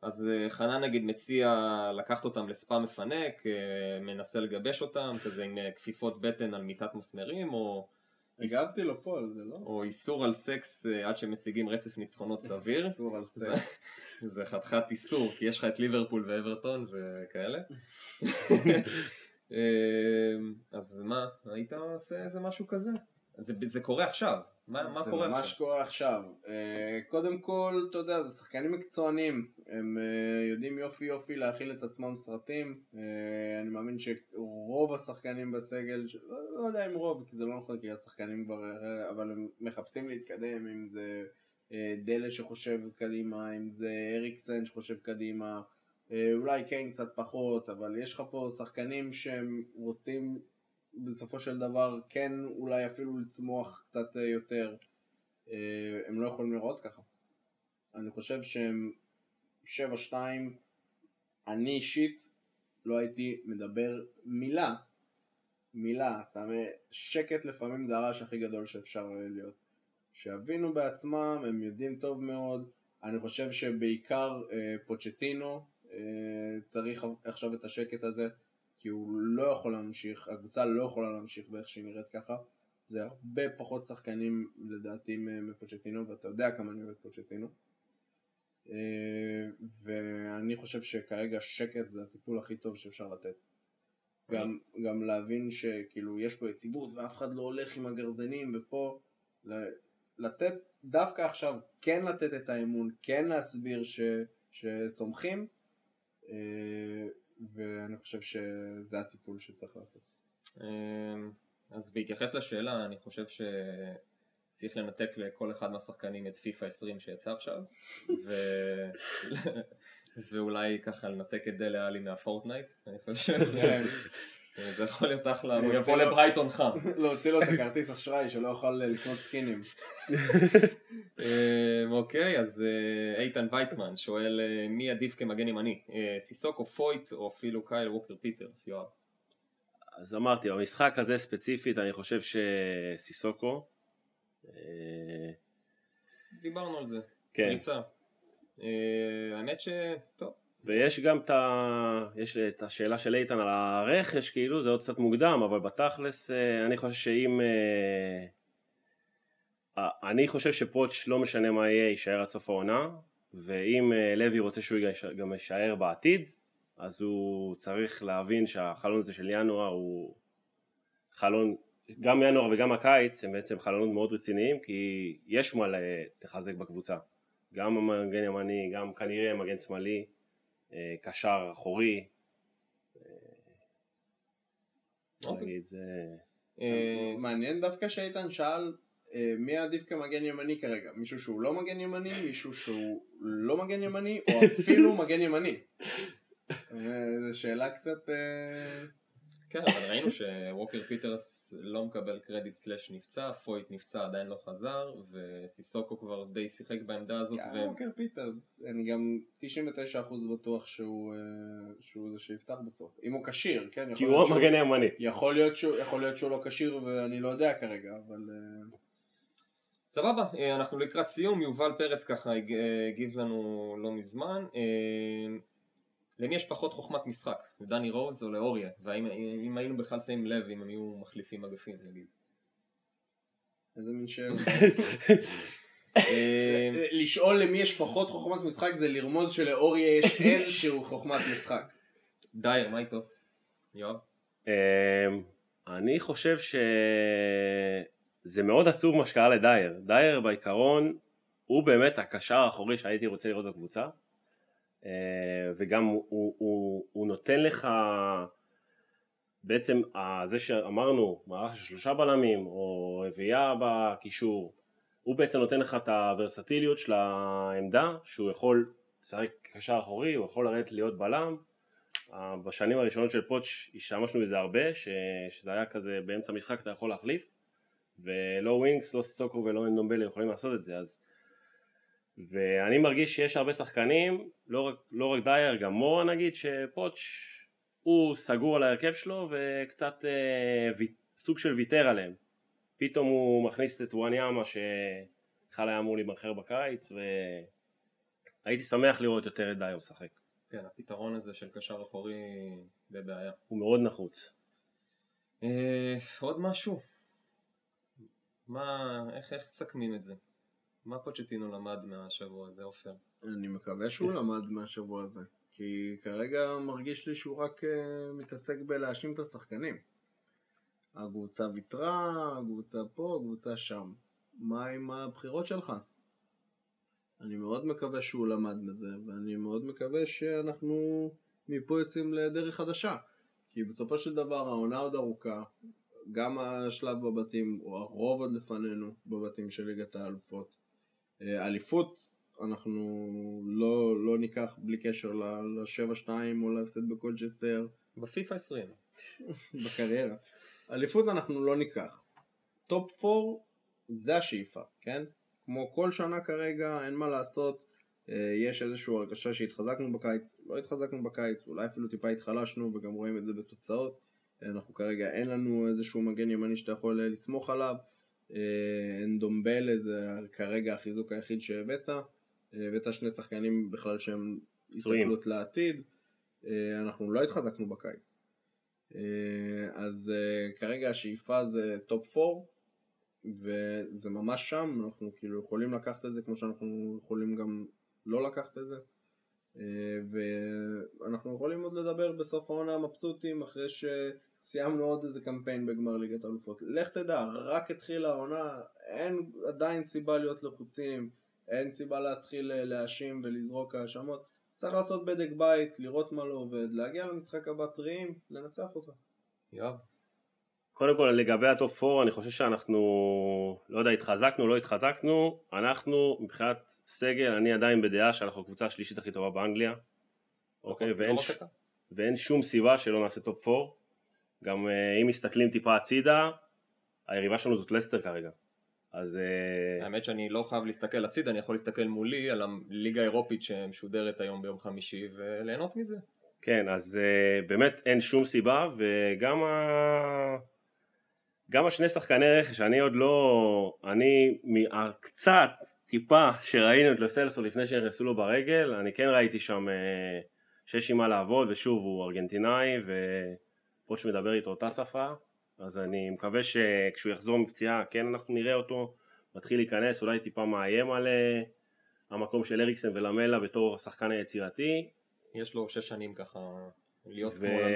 אז אה, חנן נגיד מציע לקחת אותם לספא מפנק, אה, מנסה לגבש אותם, כזה עם אה, כפיפות בטן על מיטת מסמרים, או, הגבתי לו פה על זה, לא? או איסור על סקס אה, עד שמשיגים רצף ניצחונות סביר. [laughs] אסור על סקס. זה חתיכת איסור, כי יש לך את ליברפול ואברטון וכאלה. [laughs] אמ, אז מה, היית עושה איזה משהו כזה? זה, זה קורה עכשיו, מה, מה זה קורה ממש עכשיו? קורה עכשיו. אה, קודם כל, אתה יודע, זה שחקנים מקצוענים. הם אה, יודעים יופי יופי להכיל את עצמם סרטים. אה, אני מאמין שרוב השחקנים בסגל, לא, לא יודע אם רוב, כי זה לא נכון, כי השחקנים כבר, אה, אבל הם מחפשים להתקדם, אם זה אה, דלה שחושב קדימה, אם זה אריקסן שחושב קדימה. אה, אולי כן קצת פחות, אבל יש לך פה שחקנים שהם רוצים בסופו של דבר כן אולי אפילו לצמוח קצת אה, יותר. אה, הם לא יכולים לראות ככה. אני חושב שהם 7-2, אני אישית לא הייתי מדבר מילה. מילה, אתה שקט לפעמים זה הרעש הכי גדול שאפשר להיות. שיבינו בעצמם, הם יודעים טוב מאוד. אני חושב שבעיקר פוצ'טינו צריך עכשיו את השקט הזה. כי הוא לא יכול להמשיך, הקבוצה לא יכולה להמשיך באיך שהיא נראית ככה. זה הרבה פחות שחקנים לדעתי מפוצ'טינו, ואתה יודע כמה אני אוהב את פוצ'טינו. אה, ואני חושב שכרגע שקט זה הטיפול הכי טוב שאפשר לתת. גם, גם להבין שכאילו יש פה יציבות ואף אחד לא הולך עם הגרזנים ופה לתת דווקא עכשיו כן לתת את האמון, כן להסביר ש, שסומכים אה, ואני חושב שזה הטיפול שצריך לעשות. אה, אז בהתייחס לשאלה אני חושב ש... צריך לנתק לכל אחד מהשחקנים את פיפא 20 שיצא עכשיו ו... [laughs] ואולי ככה לנתק את דלה עלי מהפורטנייט אני חושב שזה זה יכול להיות אחלה, הוא יבוא לברייטון חם. [laughs] להוציא לו את הכרטיס אשראי שלא יוכל לקנות סקינים. [laughs] אמ, אוקיי, אז אה, איתן ויצמן שואל אה, מי עדיף כמגן ימני, אה, סיסוק או פויט או אפילו קייל ווקר פיטרס, יואב. אז אמרתי, במשחק הזה ספציפית אני חושב שסיסוקו דיברנו על זה, כן. ריצה. האמת ש... טוב. ויש גם את, ה... יש את השאלה של איתן על הרכש, כאילו זה עוד קצת מוקדם, אבל בתכלס אה, אני חושב שאם... אה, אני חושב שפוטש לא משנה מה יהיה, יישאר עד סוף העונה, ואם אה, לוי רוצה שהוא גם יישאר בעתיד, אז הוא צריך להבין שהחלון הזה של ינואר הוא חלון, גם ינואר וגם הקיץ הם בעצם חלונות מאוד רציניים, כי יש מה לחזק בקבוצה. גם המגן ימני, גם כנראה מגן שמאלי. אה, קשר אחורי. אה, אוקיי. אה, מעניין דווקא שאיתן שאל מי עדיף כמגן ימני כרגע? מישהו שהוא לא מגן ימני, מישהו שהוא לא מגן ימני, או אפילו מגן ימני? [laughs] זו שאלה קצת... כן, אבל ראינו שווקר פיטרס לא מקבל קרדיט slash נפצע, פויט נפצע עדיין לא חזר, וסיסוקו כבר די שיחק בעמדה הזאת. כן, ו... ווקר פיטרס, אני גם 99% בטוח שהוא, אה, שהוא זה שיפתח בסוף. אם הוא כשיר, כן? כי הוא המגן הימני. יכול להיות שהוא, יכול להיות שהוא לא כשיר ואני לא יודע כרגע, אבל... אה, סבבה, אה, אנחנו לקראת סיום, יובל פרץ ככה הגיב לנו לא מזמן. למי יש פחות חוכמת משחק? לדני רוז או לאוריה? והאם היינו בכלל שמים לב אם הם יהיו מחליפים אגפים נגיד? איזה מין שאלה. לשאול למי יש פחות חוכמת משחק זה לרמוז שלאוריה יש [laughs] איזשהו חוכמת משחק. דייר, מה איתו? יואב? אמ, אני חושב שזה מאוד עצוב מה שקרה לדייר. דייר בעיקרון הוא באמת הקשר האחורי שהייתי רוצה לראות בקבוצה. אה, וגם הוא, הוא, הוא, נותן לך בעצם זה שאמרנו מערך של שלושה בלמים או רביעייה בקישור הוא בעצם נותן לך את הוורסטיליות של העמדה שהוא יכול לשחק קשר אחורי, הוא יכול לרדת להיות בלם. בשנים הראשונות של פוטש השתמשנו בזה הרבה ש, שזה היה כזה באמצע המשחק אתה יכול להחליף ולא ווינקס, לא סיסוקו ולא אנדומבלה יכולים לעשות את זה אז ואני מרגיש שיש הרבה שחקנים, לא רק, לא רק דייר, גם מורה נגיד, שפוטש הוא סגור על ההרכב שלו וקצת אה, ו... סוג של ויתר עליהם. פתאום הוא מכניס את וואניאמה שבכלל היה אמור להימכר בקיץ והייתי שמח לראות יותר את דייר משחק. כן, הפתרון הזה של קשר אחורי בבעיה. הוא מאוד נחוץ. אה, עוד משהו? מה, איך, איך מסכמים את זה? מה פוצ'טינו למד מהשבוע הזה, עופר? אני מקווה שהוא למד מהשבוע הזה, כי כרגע מרגיש לי שהוא רק uh, מתעסק בלהאשים את השחקנים. הקבוצה ויתרה, הקבוצה פה, הקבוצה שם. מה עם הבחירות שלך? אני מאוד מקווה שהוא למד מזה, ואני מאוד מקווה שאנחנו מפה יוצאים לדרך חדשה. כי בסופו של דבר העונה עוד ארוכה, גם השלב בבתים, או הרוב עוד לפנינו בבתים של ליגת האלופות. אה, אליפות אנחנו לא, לא ניקח בלי קשר ל-7-2 או להפסד בקולצ'סטר. בפיפא 20. [laughs] בקריירה. אליפות אנחנו לא ניקח. top 4 זה השאיפה, כן? כמו כל שנה כרגע, אין מה לעשות. אה, יש איזושהי הרגשה שהתחזקנו בקיץ, לא התחזקנו בקיץ, אולי אפילו טיפה התחלשנו וגם רואים את זה בתוצאות. אנחנו כרגע אין לנו איזשהו מגן ימני שאתה יכול לסמוך עליו. אה, אנדומבלה זה כרגע החיזוק היחיד שהבאת, אה, הבאת שני שחקנים בכלל שהם הסתכלות לעתיד, אה, אנחנו לא התחזקנו בקיץ. אה, אז אה, כרגע השאיפה זה top 4 וזה ממש שם, אנחנו כאילו יכולים לקחת את זה כמו שאנחנו יכולים גם לא לקחת את זה. אה, ואנחנו יכולים עוד לדבר בסוף העונה מבסוטים אחרי שסיימנו עוד איזה קמפיין בגמר ליגת האלופות. לך תדע, רק התחילה העונה, אין עדיין סיבה להיות לחוצים, אין סיבה להתחיל להאשים ולזרוק האשמות. צריך לעשות בדק בית, לראות מה לא עובד, להגיע למשחק הבא טריים, לנצח אותו. יואב. קודם כל לגבי ה top 4 אני חושב שאנחנו לא יודע התחזקנו לא התחזקנו אנחנו מבחינת סגל אני עדיין בדעה שאנחנו הקבוצה השלישית הכי טובה באנגליה אוקיי לא ואין, ש... ואין שום סיבה שלא נעשה top 4 גם אה, אם מסתכלים טיפה הצידה היריבה שלנו זאת לסטר כרגע אז אה, האמת שאני לא חייב להסתכל הצידה, אני יכול להסתכל מולי על הליגה האירופית שמשודרת היום ביום חמישי וליהנות מזה. כן, אז uh, באמת אין שום סיבה, וגם ה... גם השני שחקני רכש, אני עוד לא, אני מהקצת טיפה שראינו את לוסלסו לפני שנכנסו לו ברגל, אני כן ראיתי שם שיש עם מה לעבוד, ושוב הוא ארגנטינאי, ופוץ' מדבר איתו אותה שפה, אז אני מקווה שכשהוא יחזור מפציעה, כן אנחנו נראה אותו, מתחיל להיכנס, אולי טיפה מאיים על uh, המקום של אריקסן ולמלה בתור השחקן היצירתי, יש לו שש שנים ככה להיות ו... כמו למלה.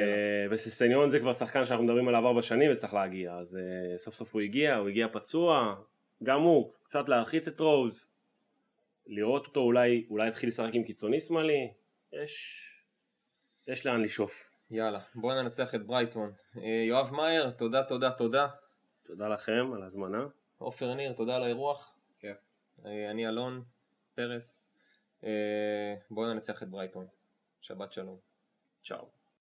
וססניון זה כבר שחקן שאנחנו מדברים עליו ארבע שנים וצריך להגיע אז uh, סוף סוף הוא הגיע, הוא הגיע פצוע גם הוא, קצת להרחיץ את רוז לראות אותו אולי, אולי יתחיל לשחק עם קיצוני שמאלי יש, יש לאן לשאוף יאללה, בואו ננצח את ברייטון. אה, יואב מאייר, תודה תודה תודה. תודה לכם על ההזמנה עופר ניר, תודה על האירוח. כיף. אה, אני אלון פרס. אה, בואו ננצח את ברייטון. שבת שלום. צ'או